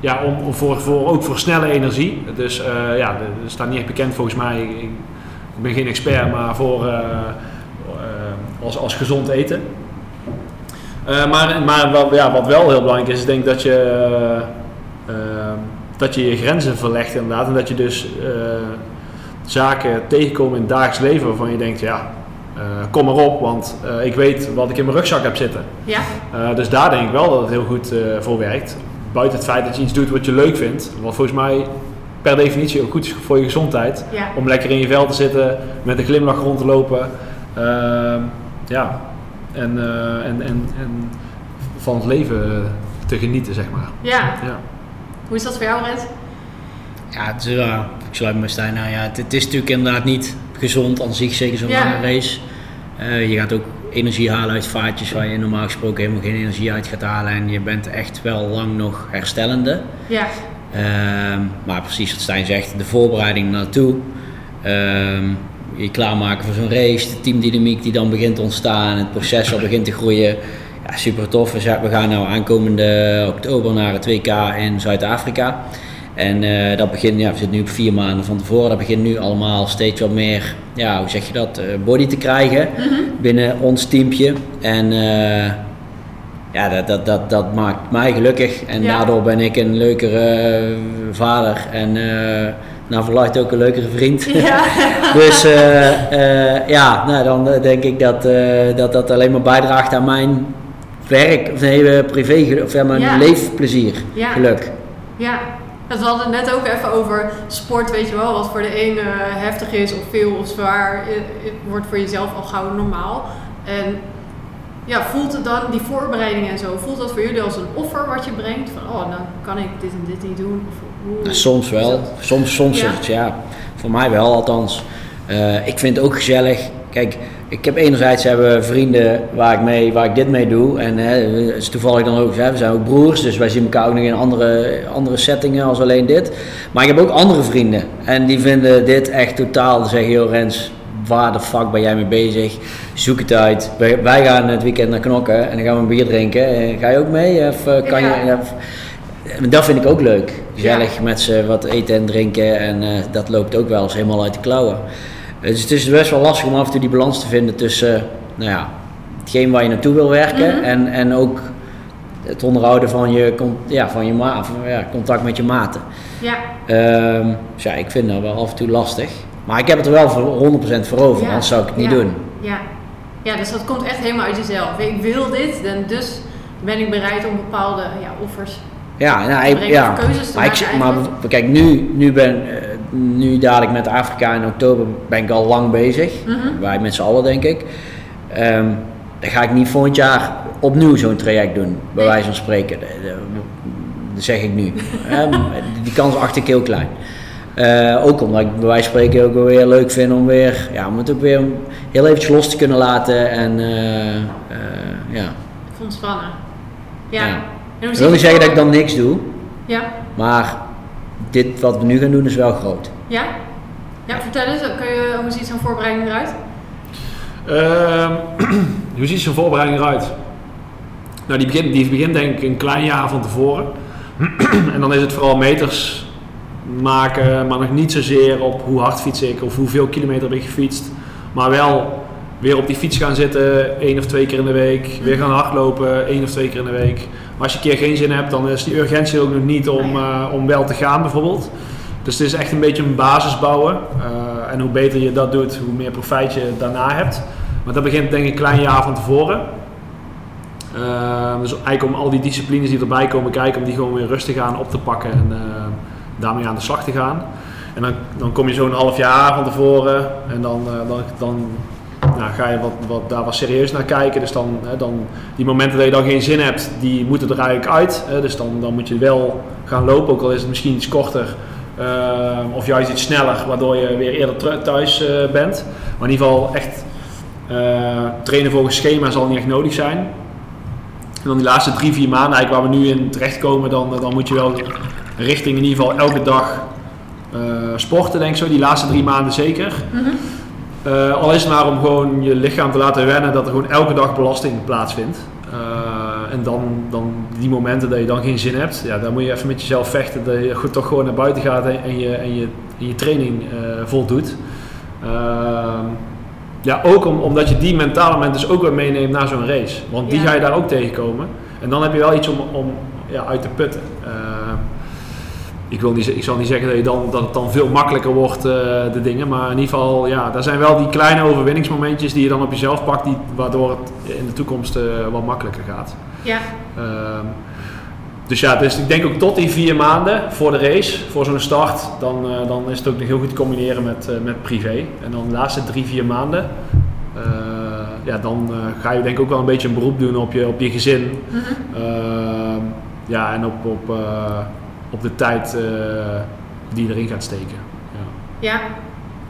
ja, om, om voor, voor, ook voor snelle energie. Dus ja, er staat niet echt bekend volgens mij. Ik, ik ben geen expert, maar voor als, als gezond eten. Eh, maar maar wat, ja, wat wel heel belangrijk is, is denk dat je, eh, eh, dat je je grenzen verlegt inderdaad. En dat je dus eh, zaken tegenkomt in het dagelijks leven waarvan je denkt, ja, kom maar op, want ik weet wat ik in mijn rugzak heb zitten. Ja, dus daar denk ik wel dat het heel goed voor werkt. Buiten het feit dat je iets doet wat je leuk vindt. Wat volgens mij per definitie ook goed is voor je gezondheid. ja. Om lekker in je vel te zitten, met een glimlach rond te lopen. Ehm, ja, en, eh, en, en, en van het leven te genieten, zeg maar. ja. Ja. Hoe is dat voor jou, Rens? Ja, het is, ik sluit me Stijn aan. Ja, het, het is natuurlijk inderdaad niet gezond aan zich, zeker zo'n Ja. lange race. Eh, je gaat ook energie halen uit vaatjes waar je normaal gesproken helemaal geen energie uit gaat halen. En je bent echt wel lang nog herstellende. Ja, Ehm, maar precies wat Stijn zegt, de voorbereiding naartoe. Ehm, je klaarmaken voor zo'n race, de teamdynamiek die dan begint te ontstaan, het proces al begint te groeien. Ja, super tof. We gaan nou aankomende oktober naar het WK in Zuid-Afrika. En eh, dat begint, ja, we zitten nu op vier maanden van tevoren. Dat begint nu allemaal steeds wat meer, ja, hoe zeg je dat, eh, body te krijgen binnen ons teampje. En eh, ja, dat, dat, dat, dat maakt mij gelukkig. En Ja. daardoor ben ik een leukere vader en naar verluidt ook een leukere vriend. ja. dus eh, eh, ja, nou, dan eh, denk ik dat, dat dat alleen maar bijdraagt aan mijn werk, of nee, privé, of ja, mijn Ja. leefplezier, Ja. geluk. Ja, we hadden het net ook even over sport, weet je wel, wat voor de een eh, heftig is of veel of zwaar, eh, wordt voor jezelf al gauw normaal. En ja, voelt het dan, die voorbereiding en zo, voelt dat voor jullie als een offer wat je brengt? Van, oh, dan kan ik dit en dit niet doen? Of, Nou, soms wel, soms, soms Ja. ja. ja. Voor mij wel althans. Eh, ik vind het ook gezellig. Kijk, ik heb enerzijds hebben vrienden waar ik, mee, waar ik dit mee doe. En hè, het is toevallig dan ook, hè, we zijn ook broers, dus wij zien elkaar ook nog in andere, andere settingen als alleen dit. Maar ik heb ook andere vrienden. En die vinden dit echt totaal, zeggen, joh Rens, waar de fuck ben jij mee bezig? Zoek het uit. Wij, wij gaan het weekend naar knokken en dan gaan we een bier drinken. Eh, ga je ook mee? Of eh, kan Ja. je... of- dat vind ik ook leuk. Gezellig met ze wat eten en drinken. En eh, dat loopt ook wel eens helemaal uit de klauwen. Dus het is best wel lastig om af en toe die balans te vinden tussen, eh, nou ja, hetgeen waar je naartoe wil werken. Mhm. en, en ook het onderhouden van je, ja, van je ma van, ja, contact met je maten. Ja, Ehm, dus ja, ik vind dat wel af en toe lastig. Maar ik heb het er wel voor 100% voor over, Ja. anders zou ik het niet doen. ja. Ja, dus dat komt echt helemaal uit jezelf. Ik wil dit, en dus ben ik bereid om bepaalde ja, offers Ja, nou, ik, ja. keuzes Maar, ik, maar kijk, nu, nu, ben, eh, nu dadelijk met Afrika in oktober ben ik al lang bezig. Mhm. Wij met z'n allen, denk ik. Ehm, dan ga ik niet volgend jaar opnieuw zo'n traject doen, bij wijze van spreken. Dat, zeg ik nu. Ehm, die kans acht ik heel klein. Eh, ook omdat ik bij wijze van spreken ook weer leuk vind om weer, ja, om het ook weer heel eventjes los te kunnen laten. En eh, eh, ja. Ja. Ja. Ik wil niet zeggen dat ik dan niks doe, Ja, maar dit wat we nu gaan doen is wel groot. ja. Ja, vertel eens, kun je, hoe ziet zo'n voorbereiding eruit? Ehm, hoe ziet zo'n voorbereiding eruit? Nou, die begint, die begint denk ik een klein jaar van tevoren. en dan is het vooral meters maken, maar nog niet zozeer op hoe hard fiets ik of hoeveel kilometer heb ik gefietst. Maar wel weer op die fiets gaan zitten, één of twee keer in de week. Weer gaan hardlopen, één of twee keer in de week. Maar als je een keer geen zin hebt, dan is die urgentie ook nog niet om, eh, om wel te gaan bijvoorbeeld. Dus het is echt een beetje een basis bouwen. Eh, en hoe beter je dat doet, hoe meer profijt je daarna hebt. Maar dat begint denk ik een klein jaar van tevoren. Eh, dus eigenlijk om al die disciplines die erbij komen kijken, om die gewoon weer rustig aan op te pakken en daarmee aan de slag te gaan. En dan, dan kom je zo'n half jaar van tevoren en dan, dan, dan nou, ga je wat, wat, daar wat serieus naar kijken. Dus dan, hè, dan die momenten dat je dan geen zin hebt, die moeten er eigenlijk uit. Hè. Dus dan, dan moet je wel gaan lopen, ook al is het misschien iets korter. eh, of juist iets sneller, waardoor je weer eerder thuis eh, bent. Maar in ieder geval echt eh, trainen volgens schema zal niet echt nodig zijn. En dan die laatste drie, vier maanden, eigenlijk waar we nu in terechtkomen, dan, dan moet je wel richting in ieder geval elke dag sporten, denk ik zo. Die laatste drie maanden zeker. Eh, al is het maar om gewoon je lichaam te laten wennen dat er gewoon elke dag belasting plaatsvindt. Eh, en dan, dan die momenten dat je dan geen zin hebt, ja, dan moet je even met jezelf vechten. Dat je goed, toch gewoon naar buiten gaat en, je, en je, en je training uh, voldoet. Ehm, ja, ook om, omdat je die mentale moment dus ook weer meeneemt naar zo'n race. Want die Ja. ga je daar ook tegenkomen. En dan heb je wel iets om, om ja, uit te putten. Ik, wil niet, ik zal niet zeggen dat, je dan, dat het dan veel makkelijker wordt, eh, de dingen. Maar in ieder geval, ja, daar zijn wel die kleine overwinningsmomentjes die je dan op jezelf pakt. Die, waardoor het in de toekomst eh, wat makkelijker gaat. Ja, Ehm, dus ja, dus ik denk ook tot die vier maanden voor de race, voor zo'n start, dan, eh, dan is het ook nog heel goed te combineren met, met privé. En dan de laatste drie, vier maanden, ja, dan ga je denk ik ook wel een beetje een beroep doen op je, op je gezin. Mhm. Ehm, ja, en op, op, op de tijd eh, die je erin gaat steken. Ja. ja.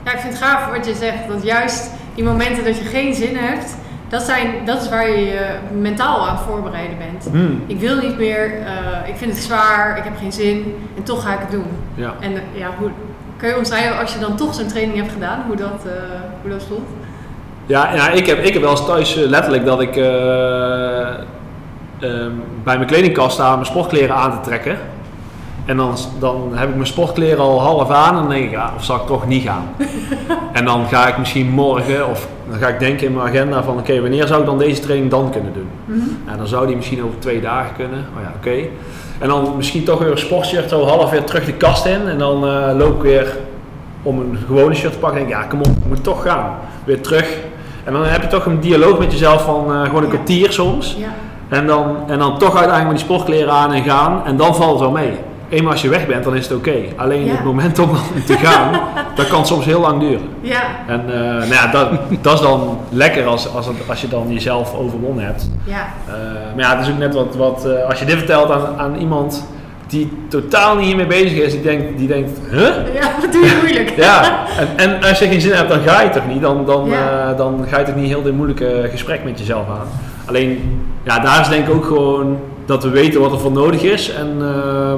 Ja, ik vind het gaaf wat je zegt. Dat juist die momenten dat je geen zin hebt, dat, zijn, dat is waar je je mentaal aan voorbereiden bent. Hmm, Ik wil niet meer, eh, ik vind het zwaar, ik heb geen zin en toch ga ik het doen. ja. En eh, ja, hoe, kun je omschrijven als je dan toch zo'n training hebt gedaan, hoe dat, eh, hoe dat voelt? Ja, ja ik, heb, ik heb wel eens thuis letterlijk dat ik eh, ehm, bij mijn kledingkast sta mijn sportkleren aan te trekken. En dan, dan heb ik mijn sportkleren al half aan en dan denk ik, ja, of zal ik toch niet gaan? en dan ga ik misschien morgen, of dan ga ik denken in mijn agenda van, oké, wanneer zou ik dan deze training dan kunnen doen? En dan zou die misschien over twee dagen kunnen. Oh ja, oké. En dan misschien toch weer een sportshirt zo half weer terug de kast in. En dan eh, loop ik weer om een gewone shirt te pakken. En denk ik, ja, kom op, ik moet toch gaan. Weer terug. En dan heb je toch een dialoog met jezelf van eh, gewoon een Ja. kwartier soms. Ja, En dan, en dan toch uiteindelijk met die sportkleren aan en gaan. En dan valt het wel mee. Eenmaal als je weg bent, dan is het oké. Alleen Ja. het moment om te gaan, dat kan soms heel lang duren. ja, En eh, nou ja, dat, dat is dan lekker als, als, het, als je dan jezelf overwonnen hebt. ja, Uh, maar ja, het is ook net wat, wat uh, als je dit vertelt aan, aan iemand die totaal niet hiermee bezig is, die denkt, die denkt huh? ja, dat doe je moeilijk. Ja, en, en als je geen zin hebt, dan ga je toch niet? Dan, dan, Ja. dan ga je toch niet heel dit moeilijke gesprek met jezelf aan. Alleen, ja, daar is denk ik ook gewoon dat we weten wat er voor nodig is. En uh,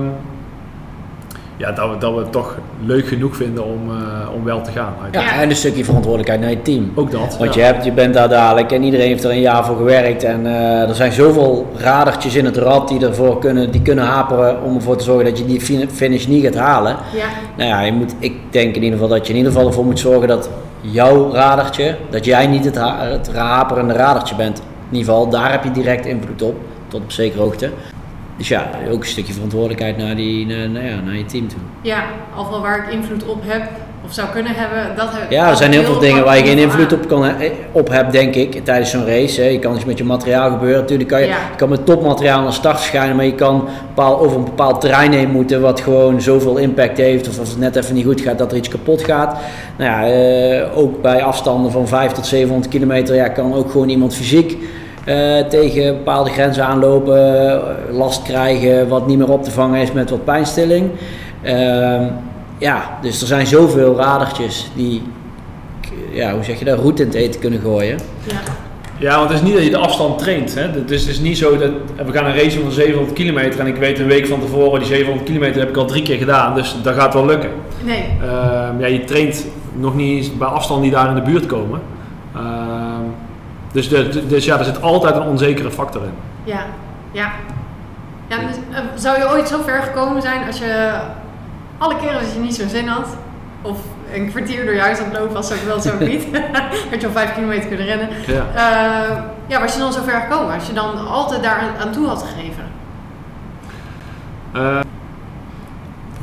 ja, dat, we, dat we het toch leuk genoeg vinden om, uh, om wel te gaan. Ja, ja, en een stukje verantwoordelijkheid naar je team. Ook dat. Want ja. je, hebt, je bent daar dadelijk en iedereen heeft er een jaar voor gewerkt. En uh, er zijn zoveel radertjes in het rad die ervoor kunnen, die kunnen haperen om ervoor te zorgen dat je die finish niet gaat halen. Ja. Nou ja, je moet, ik denk in ieder geval dat je in ieder geval ervoor moet zorgen dat jouw radertje, dat jij niet het, ha het haperende radertje bent. In ieder geval, daar heb je direct invloed op, tot op zekere hoogte. Dus ja, ook een stukje verantwoordelijkheid naar, die, naar, nou ja, naar je team toe. Ja, overal waar ik invloed op heb of zou kunnen hebben, dat heb Ja, er zijn heel veel dingen waar je geen invloed op, kan, op hebt, denk ik, tijdens zo'n race. Hè. Je kan iets met je materiaal gebeuren. Natuurlijk kan je, Ja. je kan met topmateriaal naar start verschijnen, maar je kan bepaal, over een bepaald terrein heen moeten wat gewoon zoveel impact heeft. Of als het net even niet goed gaat, dat er iets kapot gaat. Nou ja, eh, ook bij afstanden van 5 tot 700 kilometer ja, kan ook gewoon iemand fysiek uh, tegen bepaalde grenzen aanlopen, uh, last krijgen, wat niet meer op te vangen is met wat pijnstilling. Uh, ja, dus er zijn zoveel radertjes die, ja, hoe zeg je dat, route in het eten kunnen gooien. Ja. Ja, want het is niet dat je de afstand traint. Hè? Dus het is niet zo dat we gaan een race van 700 kilometer en ik weet een week van tevoren die 700 kilometer heb ik al drie keer gedaan, dus dat gaat wel lukken. Nee. Uh, ja, je traint nog niet eens bij afstanden die daar in de buurt komen. Dus, de, dus ja, er zit altijd een onzekere factor in. Ja, ja. ja dus, uh, zou je ooit zo ver gekomen zijn als je alle keren als je niet zo'n zin had, of een kwartier door je huis aan het lopen was ook wel zo niet, had je al vijf kilometer kunnen rennen. Ja. Uh, ja, was je dan zo ver gekomen? Als je dan altijd daar aan, toe had gegeven? Uh,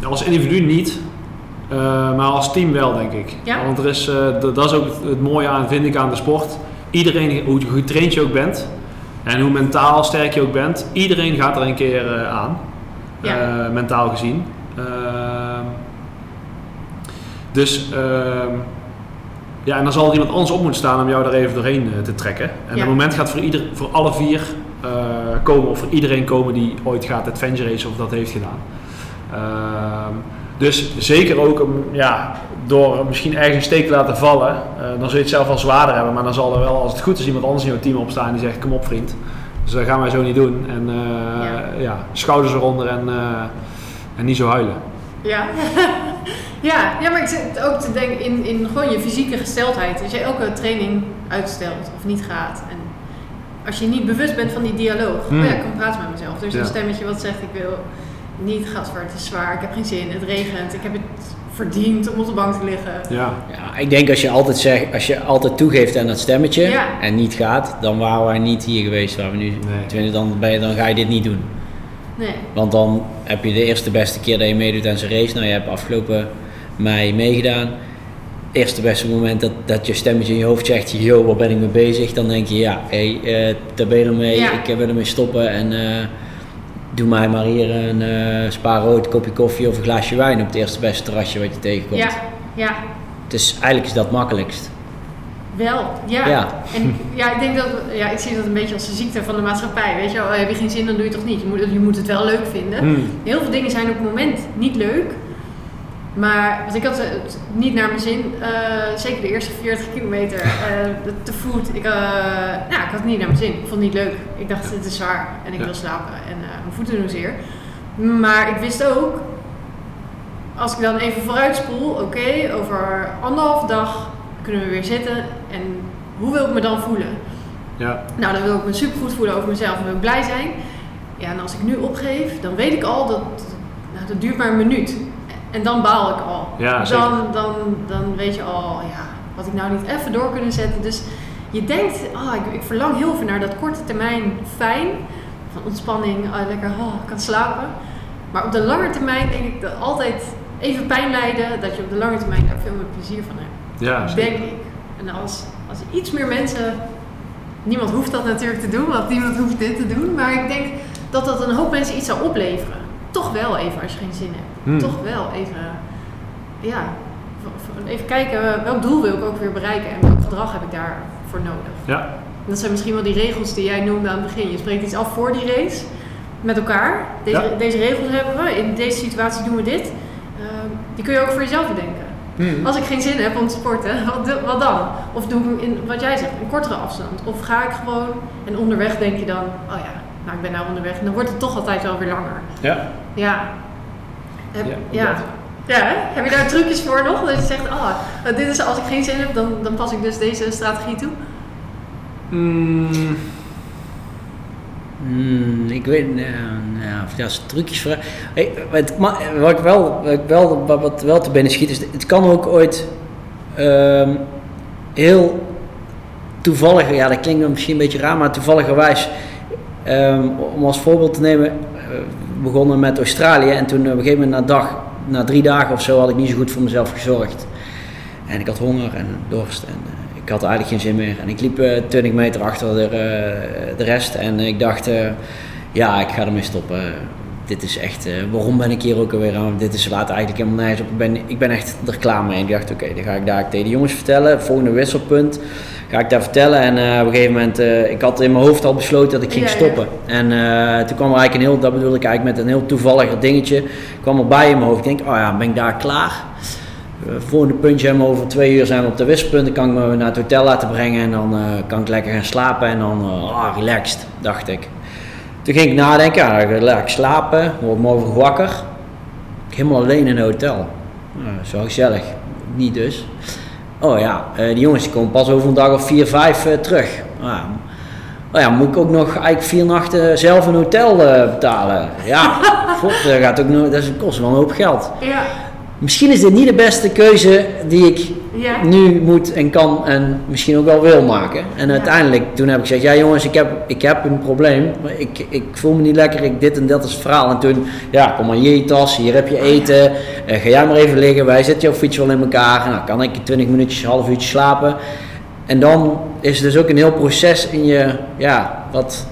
als individu niet, uh, maar als team wel, denk ik. Ja? Want er is, dat is ook het mooie aan, vind ik, aan de sport. Iedereen, hoe getraind je ook bent en hoe mentaal sterk je ook bent, iedereen gaat er een keer aan. Ja. mentaal gezien. Ehm, dus ehm, ja, en dan zal er iemand anders op moeten staan om jou er even doorheen te trekken. En Ja. het moment gaat voor, ieder, voor alle vier komen, of voor iedereen komen die ooit gaat adventure race of dat heeft gedaan. Dus zeker ook ja, door misschien ergens een steek te laten vallen, uh, dan zul je het zelf wel zwaarder hebben. Maar dan zal er wel, als het goed is, iemand anders in jouw team opstaan die zegt: Kom op, vriend. Dus dat gaan wij zo niet doen. En uh, ja. ja. schouders eronder en, uh, en niet zo huilen. Ja. ja, ja, maar ik zit ook te denken in, in gewoon je fysieke gesteldheid. Als je elke training uitstelt of niet gaat. En als je niet bewust bent van die dialoog, Hmm. oh ja, ik kan praten met mezelf. Er is Ja. een stemmetje wat zegt, ik wil niet gastverd, het is zwaar, ik heb geen zin, het regent, ik heb het verdiend om op de bank te liggen. Ja, Ja, ik denk als je altijd zegt, als je altijd toegeeft aan dat stemmetje Ja. en niet gaat, dan waren wij niet hier geweest waar we nu Nee. dan, ben je, dan ga je dit niet doen. Nee. Want dan heb je de eerste beste keer dat je meedoet aan zijn race. Nou, je hebt afgelopen mei meegedaan. Eerste beste moment dat, dat je stemmetje in je hoofd zegt, yo, waar ben ik mee bezig? Dan denk je, ja, hé, hey, daar ben je ermee, Ja. ik wil ermee stoppen en eh, doe mij maar hier een eh spa rood, kopje koffie of een glaasje wijn op het eerste beste terrasje wat je tegenkomt. Ja, ja, Dus eigenlijk is dat makkelijkst. wel. Ja. Ja. En ja, ik denk dat, ja, ik zie dat een beetje als de ziekte van de maatschappij. Weet je wel, heb je geen zin, dan doe je het toch niet. Je moet, je moet het wel leuk vinden. Hmm. Heel veel dingen zijn op het moment niet leuk. Maar want ik had het niet naar mijn zin. eh, zeker de eerste 40 kilometer eh, te voet. Ik, eh, nou, ik had het niet naar mijn zin. Ik vond het niet leuk. Ik dacht, het is zwaar en ik Ja. wil slapen. En eh, mijn voeten doen zeer. Maar ik wist ook, als ik dan even vooruit spoel, oké, over anderhalf dag kunnen we weer zitten. En hoe wil ik me dan voelen? ja, Nou, dan wil ik me supergoed voelen over mezelf en wil ik blij zijn. Ja, en als ik nu opgeef, dan weet ik al dat nou, dat duurt maar een minuut. En dan baal ik al. Ja, dan, dan, dan weet je al, ja, had ik nou niet even door kunnen zetten. Dus je denkt, ah, ik, ik verlang heel veel naar dat korte termijn fijn. Van ontspanning, ah, lekker, oh, ik kan slapen. Maar op de lange termijn denk ik dat altijd even pijn lijden, dat je op de lange termijn daar veel meer plezier van hebt. ja, zeker. Denk ik. En als, als iets meer mensen. Niemand hoeft dat natuurlijk te doen, want niemand hoeft dit te doen. Maar ik denk dat dat een hoop mensen iets zou opleveren. Toch wel even als je geen zin hebt. Hmm. Toch wel even. Ja. Even kijken welk doel wil ik ook weer bereiken en welk gedrag heb ik daarvoor nodig. Ja, En dat zijn misschien wel die regels die jij noemde aan het begin. Je spreekt iets af voor die race met elkaar. Deze, Ja. deze regels hebben we, in deze situatie doen we dit. Ehm, die kun je ook voor jezelf bedenken. Hmm. Als ik geen zin heb om te sporten, wat, wat dan? Of doe ik in, wat jij zegt, een kortere afstand? Of ga ik gewoon en onderweg denk je dan, oh ja, nou ik ben nou onderweg. En dan wordt het toch altijd wel weer langer. ja. Ja. Heb, Ja, ja. dat. Ja, hè? heb je daar trucjes voor nog? Dat je zegt, oh, dit is als ik geen zin heb, dan, dan pas ik dus deze strategie toe. Mm, Hmm, ik weet, uh, ja, of ja, trucjes voor. Hey, het, wat ik wel, wat, ik wel, wat, wel te binnen schiet, is het kan ook ooit ehm, heel toevallig, ja, dat klinkt misschien een beetje raar, maar toevalligerwijs, ehm, om als voorbeeld te nemen, eh, we begonnen met Australië en toen op een gegeven moment na, dag, na drie dagen of zo had ik niet zo goed voor mezelf gezorgd. En ik had honger en dorst en eh, ik had eigenlijk geen zin meer. En ik liep eh, 20 meter achter de, eh, de rest en ik dacht, eh, ja, ik ga ermee stoppen. Dit is echt, eh, waarom ben ik hier ook alweer aan? Dit is laat eigenlijk helemaal nergens op. Ik ben, ik ben echt er klaar mee. En ik dacht, oké, dan ga ik daar tegen de jongens vertellen. Volgende wisselpunt ga ik daar vertellen. En eh, op een gegeven moment, eh, ik had in mijn hoofd al besloten dat ik ging Ja, ja. stoppen. En toen kwam er eigenlijk een heel, dat bedoel ik eigenlijk met een heel toevallig dingetje, kwam erbij in mijn hoofd. Ik denk, oh ja, ben ik daar klaar? Volgende puntje hebben we over twee uur zijn we op de wisselpunt. Dan kan ik me naar het hotel laten brengen en dan kan ik lekker gaan slapen en dan, ah, relaxed, dacht ik. Toen ging ik nadenken, ja, dan ik slapen, word morgen wakker. Helemaal alleen in een hotel. Nou, zo gezellig, niet dus. Oh ja, eh, die jongens komen pas over een dag of vier, vijf eh, terug. Oh ja, moet ik ook nog eigenlijk vier nachten zelf een hotel eh, betalen? Ja, god, dat, gaat ook nog, dat kost wel een hoop geld. Ja. Misschien is dit niet de beste keuze die ik Ja. nu moet en kan en misschien ook wel wil maken. En uiteindelijk, toen heb ik gezegd, ja jongens, ik heb, ik heb een probleem. Maar Ik, ik voel me niet lekker, ik, dit en dat is het verhaal. En toen, ja, kom maar hier je tas, hier heb je eten. eh, ga jij maar even liggen, wij zetten jouw fiets wel in elkaar. Nou, kan ik 20 minuutjes, half uurtje slapen. En dan is het dus ook een heel proces in je, ja, wat...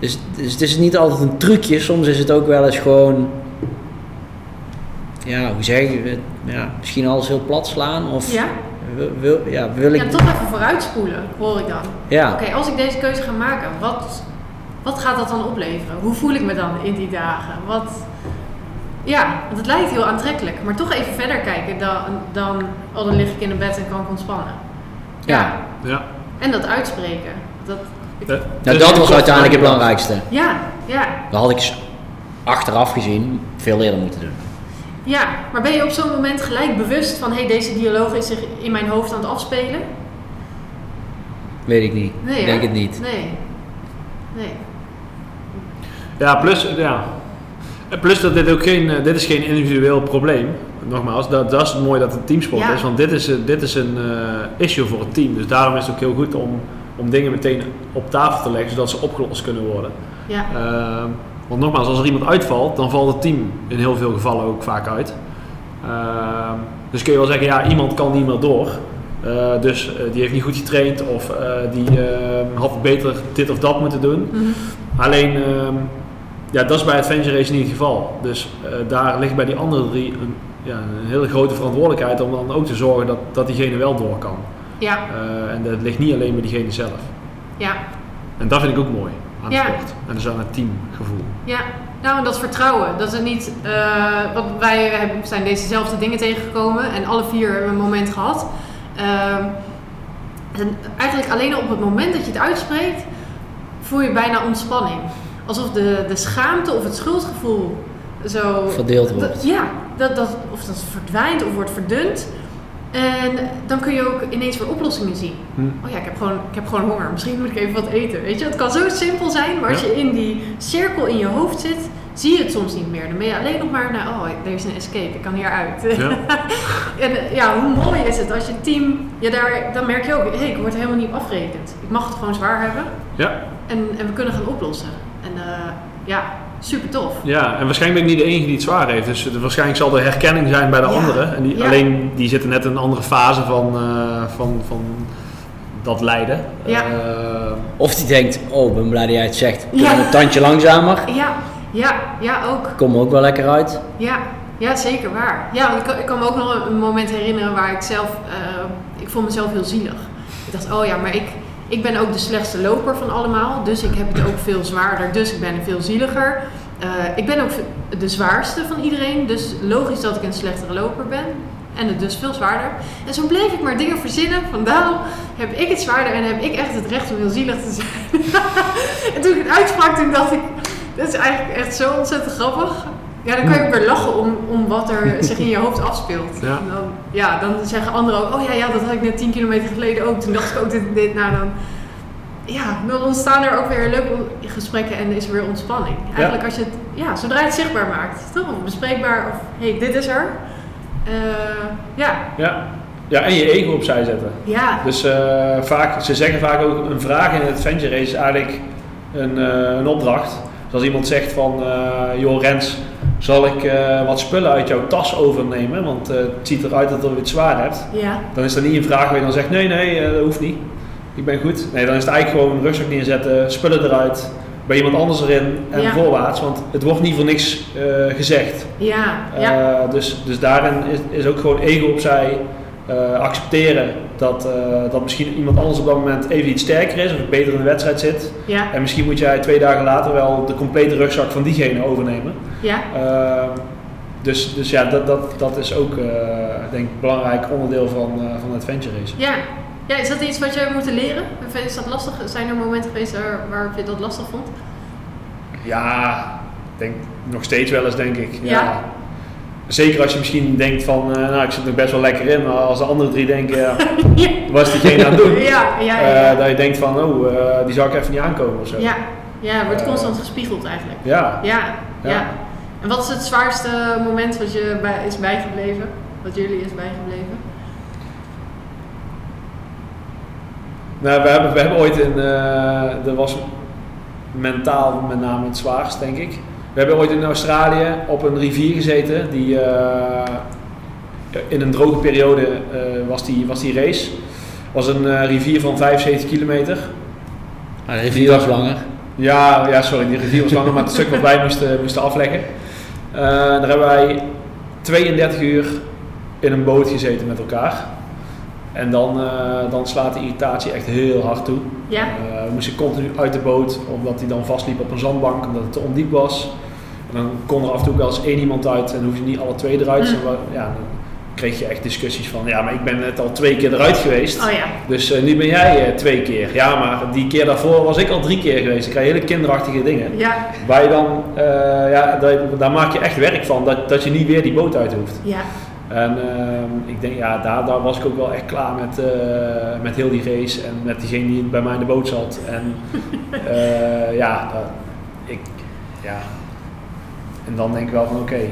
Dus, dus het is niet altijd een trucje, soms is het ook wel eens gewoon ja, hoe zeg je het? Ja, misschien alles heel plat slaan of Ja? wil, wil, ja, wil ik Ja, toch even vooruitspoelen, hoor ik dan. ja. Oké, als ik deze keuze ga maken, wat, wat gaat dat dan opleveren? Hoe voel ik me dan in die dagen? Wat, ja, want het lijkt heel aantrekkelijk, maar toch even verder kijken dan, dan oh, dan lig ik in een bed en kan ik ontspannen. Ja. ja. En dat uitspreken. Dat, Nou, dus dat was uiteindelijk het belangrijkste. ja, ja, Dat had ik achteraf gezien veel eerder moeten doen. Ja. Maar ben je op zo'n moment gelijk bewust van, hé, hey, deze dialoog is zich in mijn hoofd aan het afspelen? Weet ik niet. Nee, denk het niet. Nee. Nee. Ja, plus, ja. plus dat dit ook geen, eh, dit is geen individueel probleem. Nogmaals, dat, dat is het mooie dat het een teamsport Ja. is, want dit is, eh, dit is een eh, issue voor het team. Dus daarom is het ook heel goed om, om dingen meteen op tafel te leggen, zodat ze opgelost kunnen worden. Ja. Ehm, want nogmaals, als er iemand uitvalt, dan valt het team in heel veel gevallen ook vaak uit. Ehm, dus kun je wel zeggen, ja, iemand kan niet meer door. Eh, dus eh, die heeft niet goed getraind of eh, die ehm, had beter dit of dat moeten doen. Mhm. Alleen, ehm, ja, dat is bij Adventure Race niet het geval. Dus daar ligt bij die andere drie een, ja, een hele grote verantwoordelijkheid om dan ook te zorgen dat, dat diegene wel door kan. Ja. En dat ligt niet alleen bij diegene zelf. Ja. En dat vind ik ook mooi aan de Ja. sport. En dus aan het teamgevoel. Ja, nou en dat vertrouwen. Dat het niet, eh, want wij hebben, zijn dezezelfde dingen tegengekomen en alle vier hebben een moment gehad. Ehm, en eigenlijk alleen op het moment dat je het uitspreekt, voel je bijna ontspanning. Alsof de, de schaamte of het schuldgevoel zo... Verdeeld wordt. Dat- ja, dat, dat, of dat verdwijnt of wordt verdund. En dan kun je ook ineens weer oplossingen zien. Hm. Oh ja, ik heb, gewoon, ik heb gewoon honger. Misschien moet ik even wat eten. Weet je, het kan zo simpel zijn, maar als Ja. je in die cirkel in je hoofd zit, zie je het soms niet meer. Dan ben je alleen nog maar naar, oh, er is een escape, ik kan hieruit. Ja. en ja, hoe mooi is het als je team, ja, daar, dan merk je ook, hé, hey, ik word helemaal niet afgerekend. Ik mag het gewoon zwaar hebben Ja. en, en we kunnen gaan oplossen. En eh, ja, super tof. ja, en waarschijnlijk ben ik niet de enige die het zwaar heeft. Dus eh, waarschijnlijk zal er herkenning zijn bij de Ja. anderen. En die, Ja. Alleen die zitten net in een andere fase van, eh, van, van dat lijden. Ja. Eh, Of die denkt, oh, ik ben blij dat jij het zegt. Ja. een tandje langzamer? Ja, ja, ja, ook. Kom er ook wel lekker uit. Ja, ja, zeker waar. Ja, ik, kan- ik kan me ook nog een moment herinneren waar ik zelf, eh, ik vond mezelf heel zielig. Ik dacht, oh ja, maar ik, ik ben ook de slechtste loper van allemaal, dus ik heb het ook veel zwaarder, dus ik ben veel zieliger. Eh, ik ben ook de zwaarste van iedereen, dus logisch dat ik een slechtere loper ben. En het dus veel zwaarder. En zo bleef ik maar dingen verzinnen. Van daarom heb ik het zwaarder en heb ik echt het recht om heel zielig te zijn. en toen ik het uitsprak, toen dacht ik, dat is eigenlijk echt zo ontzettend grappig. Ja, dan kan je ook weer lachen om, om wat er zich in je hoofd afspeelt. Ja. En Dan, ja, dan zeggen anderen ook, oh ja, ja, dat had ik net 10 kilometer geleden ook. Toen dacht ik ook dit en dit. Nou, dan, ja, dan ontstaan er ook weer leuke gesprekken en is er weer ontspanning. Eigenlijk als je het, ja, zodra je het zichtbaar maakt, toch? Of bespreekbaar, of hé, hey, dit is er. Eh, ja, ja. ja, en je ego opzij zetten. ja, Dus eh, vaak, ze zeggen vaak ook een vraag in het adventure race is eigenlijk een, eh, een opdracht. Dus als iemand zegt van, joh Rens, zal ik eh, wat spullen uit jouw tas overnemen? Want eh, het ziet eruit dat je het zwaar hebt. ja, Dan is dat niet een vraag waar je dan zegt, nee, nee, eh, dat hoeft niet. Ik ben goed. Nee, dan is het eigenlijk gewoon een rugzak neerzetten, spullen eruit, bij iemand anders erin en Ja. voorwaarts. Want het wordt niet voor niks gezegd. ja, ja, dus, dus daarin is, is ook gewoon ego opzij. accepteren dat, dat misschien iemand anders op dat moment even iets sterker is of beter in de wedstrijd zit. ja, En misschien moet jij twee dagen later wel de complete rugzak van diegene overnemen. Ja, Eh, dus, dus ja, dat, dat, dat is ook eh, denk ik een belangrijk onderdeel van, eh van adventure racen. ja. Ja, is dat iets wat je hebt moeten leren? Is dat lastig? Zijn er momenten geweest waar, waarop je dat lastig vond? Ja, denk nog steeds wel eens denk ik. Ja. Ja. Zeker als je misschien denkt van, eh, nou ik zit er best wel lekker in, maar als de andere drie denken, ja, ja, wat is diegene aan het doen? ja, ja. Ja. dat je denkt van, oh, die zou ik even niet aankomen of zo. Ja, ja, wordt constant gespiegeld eigenlijk. Ja, ja, Ja. En wat is het zwaarste moment wat je bij, is bijgebleven? Wat jullie is bijgebleven? Nou, we hebben, we hebben ooit in, eh, dat was mentaal met name het zwaarst, denk ik. We hebben ooit in Australië op een rivier gezeten, die eh, in een droge periode eh, was, die, was die race. was een eh, rivier van 75 kilometer. Maar de rivier was langer. Ja, ja, sorry, die rivier was langer, maar het stuk wat wij moesten, moesten afleggen. Eh, daar hebben wij 32 uur in een boot gezeten met elkaar. En dan, eh, dan slaat de irritatie echt heel hard toe. Ja, Eh, we moesten continu uit de boot, omdat hij dan vastliep op een zandbank, omdat het te ondiep was. En dan kon er af en toe wel eens één iemand uit en hoef je niet alle twee eruit. Dus Mm. ja, kreeg je echt discussies van, ja, maar ik ben net al twee keer eruit geweest. oh ja. Dus eh, nu ben jij eh, twee keer. Ja, maar die keer daarvoor was ik al drie keer geweest. Ik krijg hele kinderachtige dingen. Ja, Waar je dan, eh, ja, daar, daar maak je echt werk van, dat, dat je niet weer die boot uit hoeft. ja, En ik denk, ja, daar, daar was ik ook wel echt klaar met, met heel die race en met diegene die bij mij in de boot zat. En ja, ik, ja, en dan denk ik wel van oké, eh,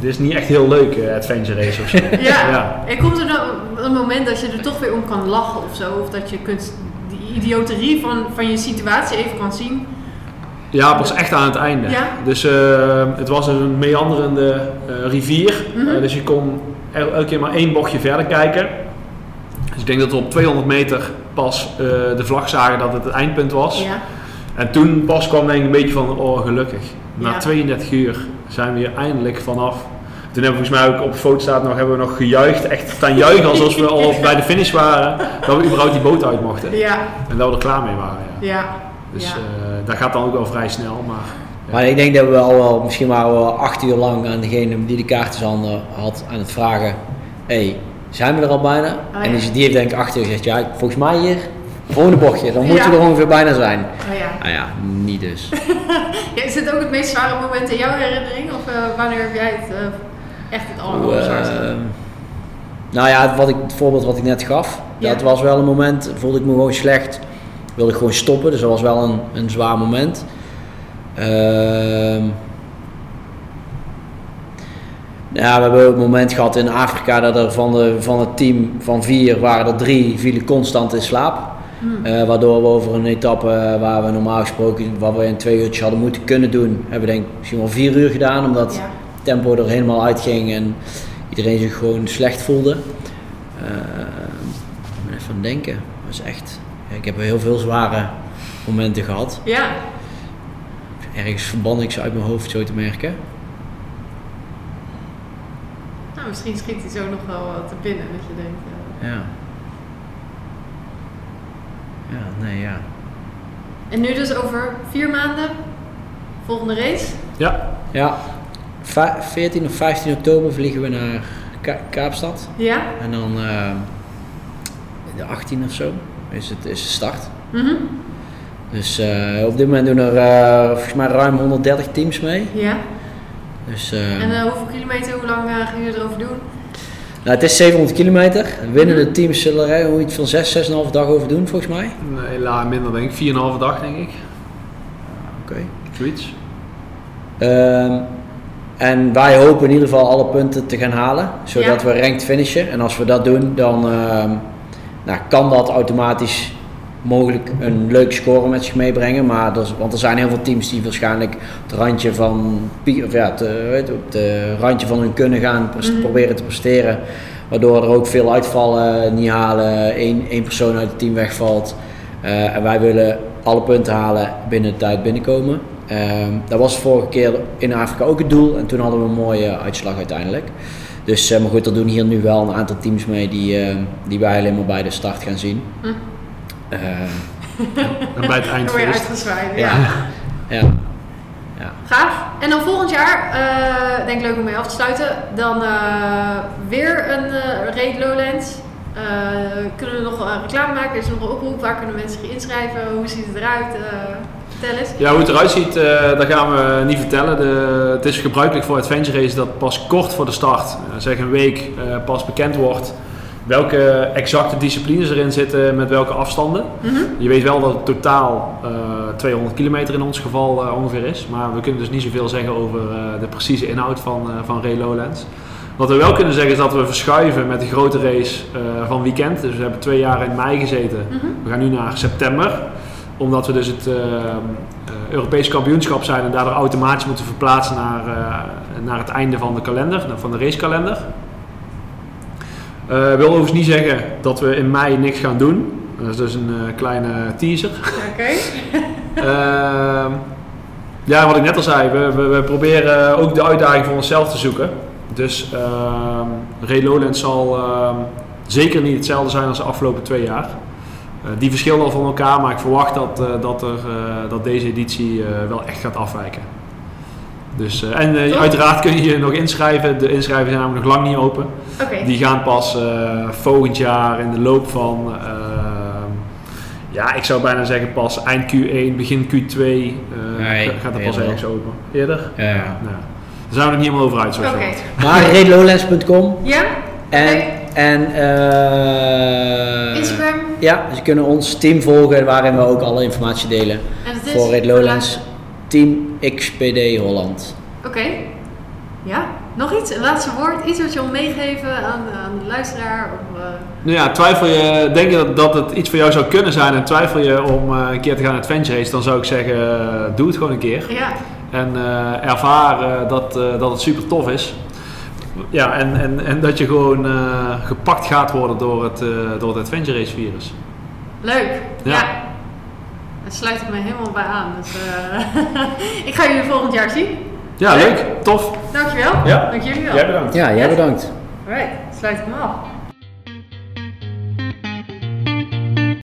is niet echt heel leuk, eh, adventure race of zo. Ja. Ja. En komt er dan een moment dat je er toch weer om kan lachen of zo? Of dat je kunt die idioterie van, van je situatie even kan zien? Ja, pas echt aan het einde. Ja? Dus eh, het was een meanderende rivier. Mhm. Dus je kon el- elke keer maar één bochtje verder kijken. Dus ik denk dat we op 200 meter pas de vlag zagen dat het het eindpunt was. Ja. En toen pas kwam denk ik een beetje van, oh gelukkig. Na Ja. 32 uur zijn we hier eindelijk vanaf. Toen hebben we volgens mij ook op de foto staat nog, hebben we nog gejuicht. Echt staan juichen alsof we al bij de finish waren. Dat we überhaupt die boot uit mochten. Ja. En dat we er klaar mee waren. Ja. Ja. Dus Ja. eh, dat gaat dan ook wel vrij snel. Maar, ja. Maar ik denk dat we al wel, misschien waren we al acht uur lang aan degene die de kaarten handen had aan het vragen. Hé, hey, zijn we er al bijna? Oh, En ja. die, die heeft denk ik acht uur gezegd, ja, volgens mij hier, volgende bochtje, dan moeten Ja. we er ongeveer bijna zijn. Oh ja. Nou ja, niet dus. ja. Is dit ook het meest zware moment in jouw herinnering? Of eh, wanneer heb jij het eh, echt het allerzwaarste? Ehm, nou ja, wat ik, het voorbeeld wat ik net gaf, Ja. dat was wel een moment, voelde ik me gewoon slecht. Wilde ik gewoon stoppen, dus dat was wel een, een zwaar moment. Ehm, ja, we hebben ook een moment gehad in Afrika dat er van, de, van het team van vier waren er drie vielen constant in slaap. Hmm. Eh, waardoor we over een etappe waar we normaal gesproken, wat we in twee uurtjes hadden moeten kunnen doen, hebben we denk ik misschien wel vier uur gedaan. Omdat Ja. het tempo er helemaal uitging en iedereen zich gewoon slecht voelde. Eh, ik ben even aan het denken. Dat is echt, ja, ik heb heel veel zware momenten gehad. Ja. Ergens verban ik ze uit mijn hoofd zo te merken. Nou, misschien schiet hij zo nog wel eh, te binnen dat je denkt. Ja. Ja, nee, ja. En nu dus over vier maanden, volgende race. Ja, Ja, va- 14 of 15 oktober vliegen we naar Ka- Kaapstad. Ja. En dan eh, de 18 of zo is, het, is de start. Mhm. Dus eh, op dit moment doen er eh, volgens mij ruim 130 teams mee. Ja. Dus, eh, En eh, hoeveel kilometer, hoe lang gaan jullie erover doen? Nou, het is 700 kilometer. Winnende teams zullen er eh, iets van 6, 6,5 dag over doen volgens mij. nee, la, minder denk ik. 4,5 dag denk ik. Oké. Zoiets. Ehm, en wij hopen in ieder geval alle punten te gaan halen, zodat Ja. we ranked finishen. En als we dat doen, dan ehm, nou, kan dat automatisch mogelijk een leuke score met zich meebrengen. Maar want er zijn heel veel teams die waarschijnlijk het randje van, of ja, te, op het randje van hun kunnen gaan Mhm. proberen te presteren. Waardoor er ook veel uitvallen, niet halen, één, één persoon uit het team wegvalt. Eh, en wij willen alle punten halen binnen de tijd binnenkomen. Ehm, dat was vorige keer in Afrika ook het doel en toen hadden we een mooie uitslag uiteindelijk. Dus, eh, maar goed, er doen hier nu wel een aantal teams mee die, eh, die wij alleen maar bij de start gaan zien. Hm. Eh, En bij het Dan eind feest. uitgezwaaid. ja. Ja. ja. Gaaf. En dan volgend jaar, eh denk ik leuk om mee af te sluiten, dan eh, weer een eh Raid Lowlands. Eh, kunnen we nog eh, reclame maken? Is er nog een oproep? Waar kunnen mensen zich inschrijven? Hoe ziet het eruit? Eh, vertel eens. Ja, hoe het eruit ziet, eh dat gaan we niet vertellen. De, het is gebruikelijk voor adventure race dat pas kort voor de start, eh, zeg een week, eh, pas bekend wordt welke exacte disciplines erin zitten met welke afstanden. Mhm. Je weet wel dat het totaal eh, 200 kilometer in ons geval eh, ongeveer is, maar we kunnen dus niet zoveel zeggen over eh, de precieze inhoud van, van Ray Lowlands. Wat we wel kunnen zeggen is dat we verschuiven met de grote race van weekend. Dus we hebben twee jaar in mei gezeten. Mhm. We gaan nu naar september omdat we dus het Europees kampioenschap zijn en daardoor automatisch moeten verplaatsen naar, naar het einde van de kalender, van de racekalender. Eh wil overigens niet zeggen dat we in mei niks gaan doen. Dat is dus een eh, kleine teaser. Oké. Ehm, ja, wat ik net al zei, we, we, we proberen ook de uitdaging voor onszelf te zoeken. Dus ehm Ray Lowlands zal ehm, zeker niet hetzelfde zijn als de afgelopen twee jaar. Eh, die verschillen al van elkaar, maar ik verwacht dat, dat, er, dat deze editie wel echt gaat afwijken. Dus, eh, en eh, uiteraard kun je je nog inschrijven. De inschrijvingen zijn namelijk nog lang niet open. Oké. Die gaan pas eh, volgend jaar in de loop van, ehm, ja, ik zou bijna zeggen pas eind Q1, begin Q2 eh, Nee, ga- gaat er pas ergens open. Eerder? Ja, ja. Nou, zijn we nog niet helemaal over uit, zoals. Maar radelowlands.com Ja? en, Oké. en eh, Instagram. Ja, ze kunnen ons team volgen waarin we ook alle informatie delen. En het is Voor Red Lowlands, Team XPD Holland. Oké. Ja? Nog iets? Een laatste woord? Iets wat je wil meegeven aan, aan de luisteraar? Of, eh, Nou ja, twijfel je, denk je dat, dat het iets voor jou zou kunnen zijn en twijfel je om eh, een keer te gaan adventure race, dan zou ik zeggen, eh, doe het gewoon een keer. ja. En eh, ervaar dat, eh, dat het super tof is. Ja, en, en, en dat je gewoon eh, gepakt gaat worden door het, eh, door het adventure race virus. Leuk. Ja. Ja. Daar sluit ik me helemaal bij aan. Dus, eh, ik ga jullie volgend jaar zien. Ja, leuk, tof. Dankjewel. Ja. Dank jullie wel. Jij bedankt. Ja, jij bedankt. Alright, sluit ik me af.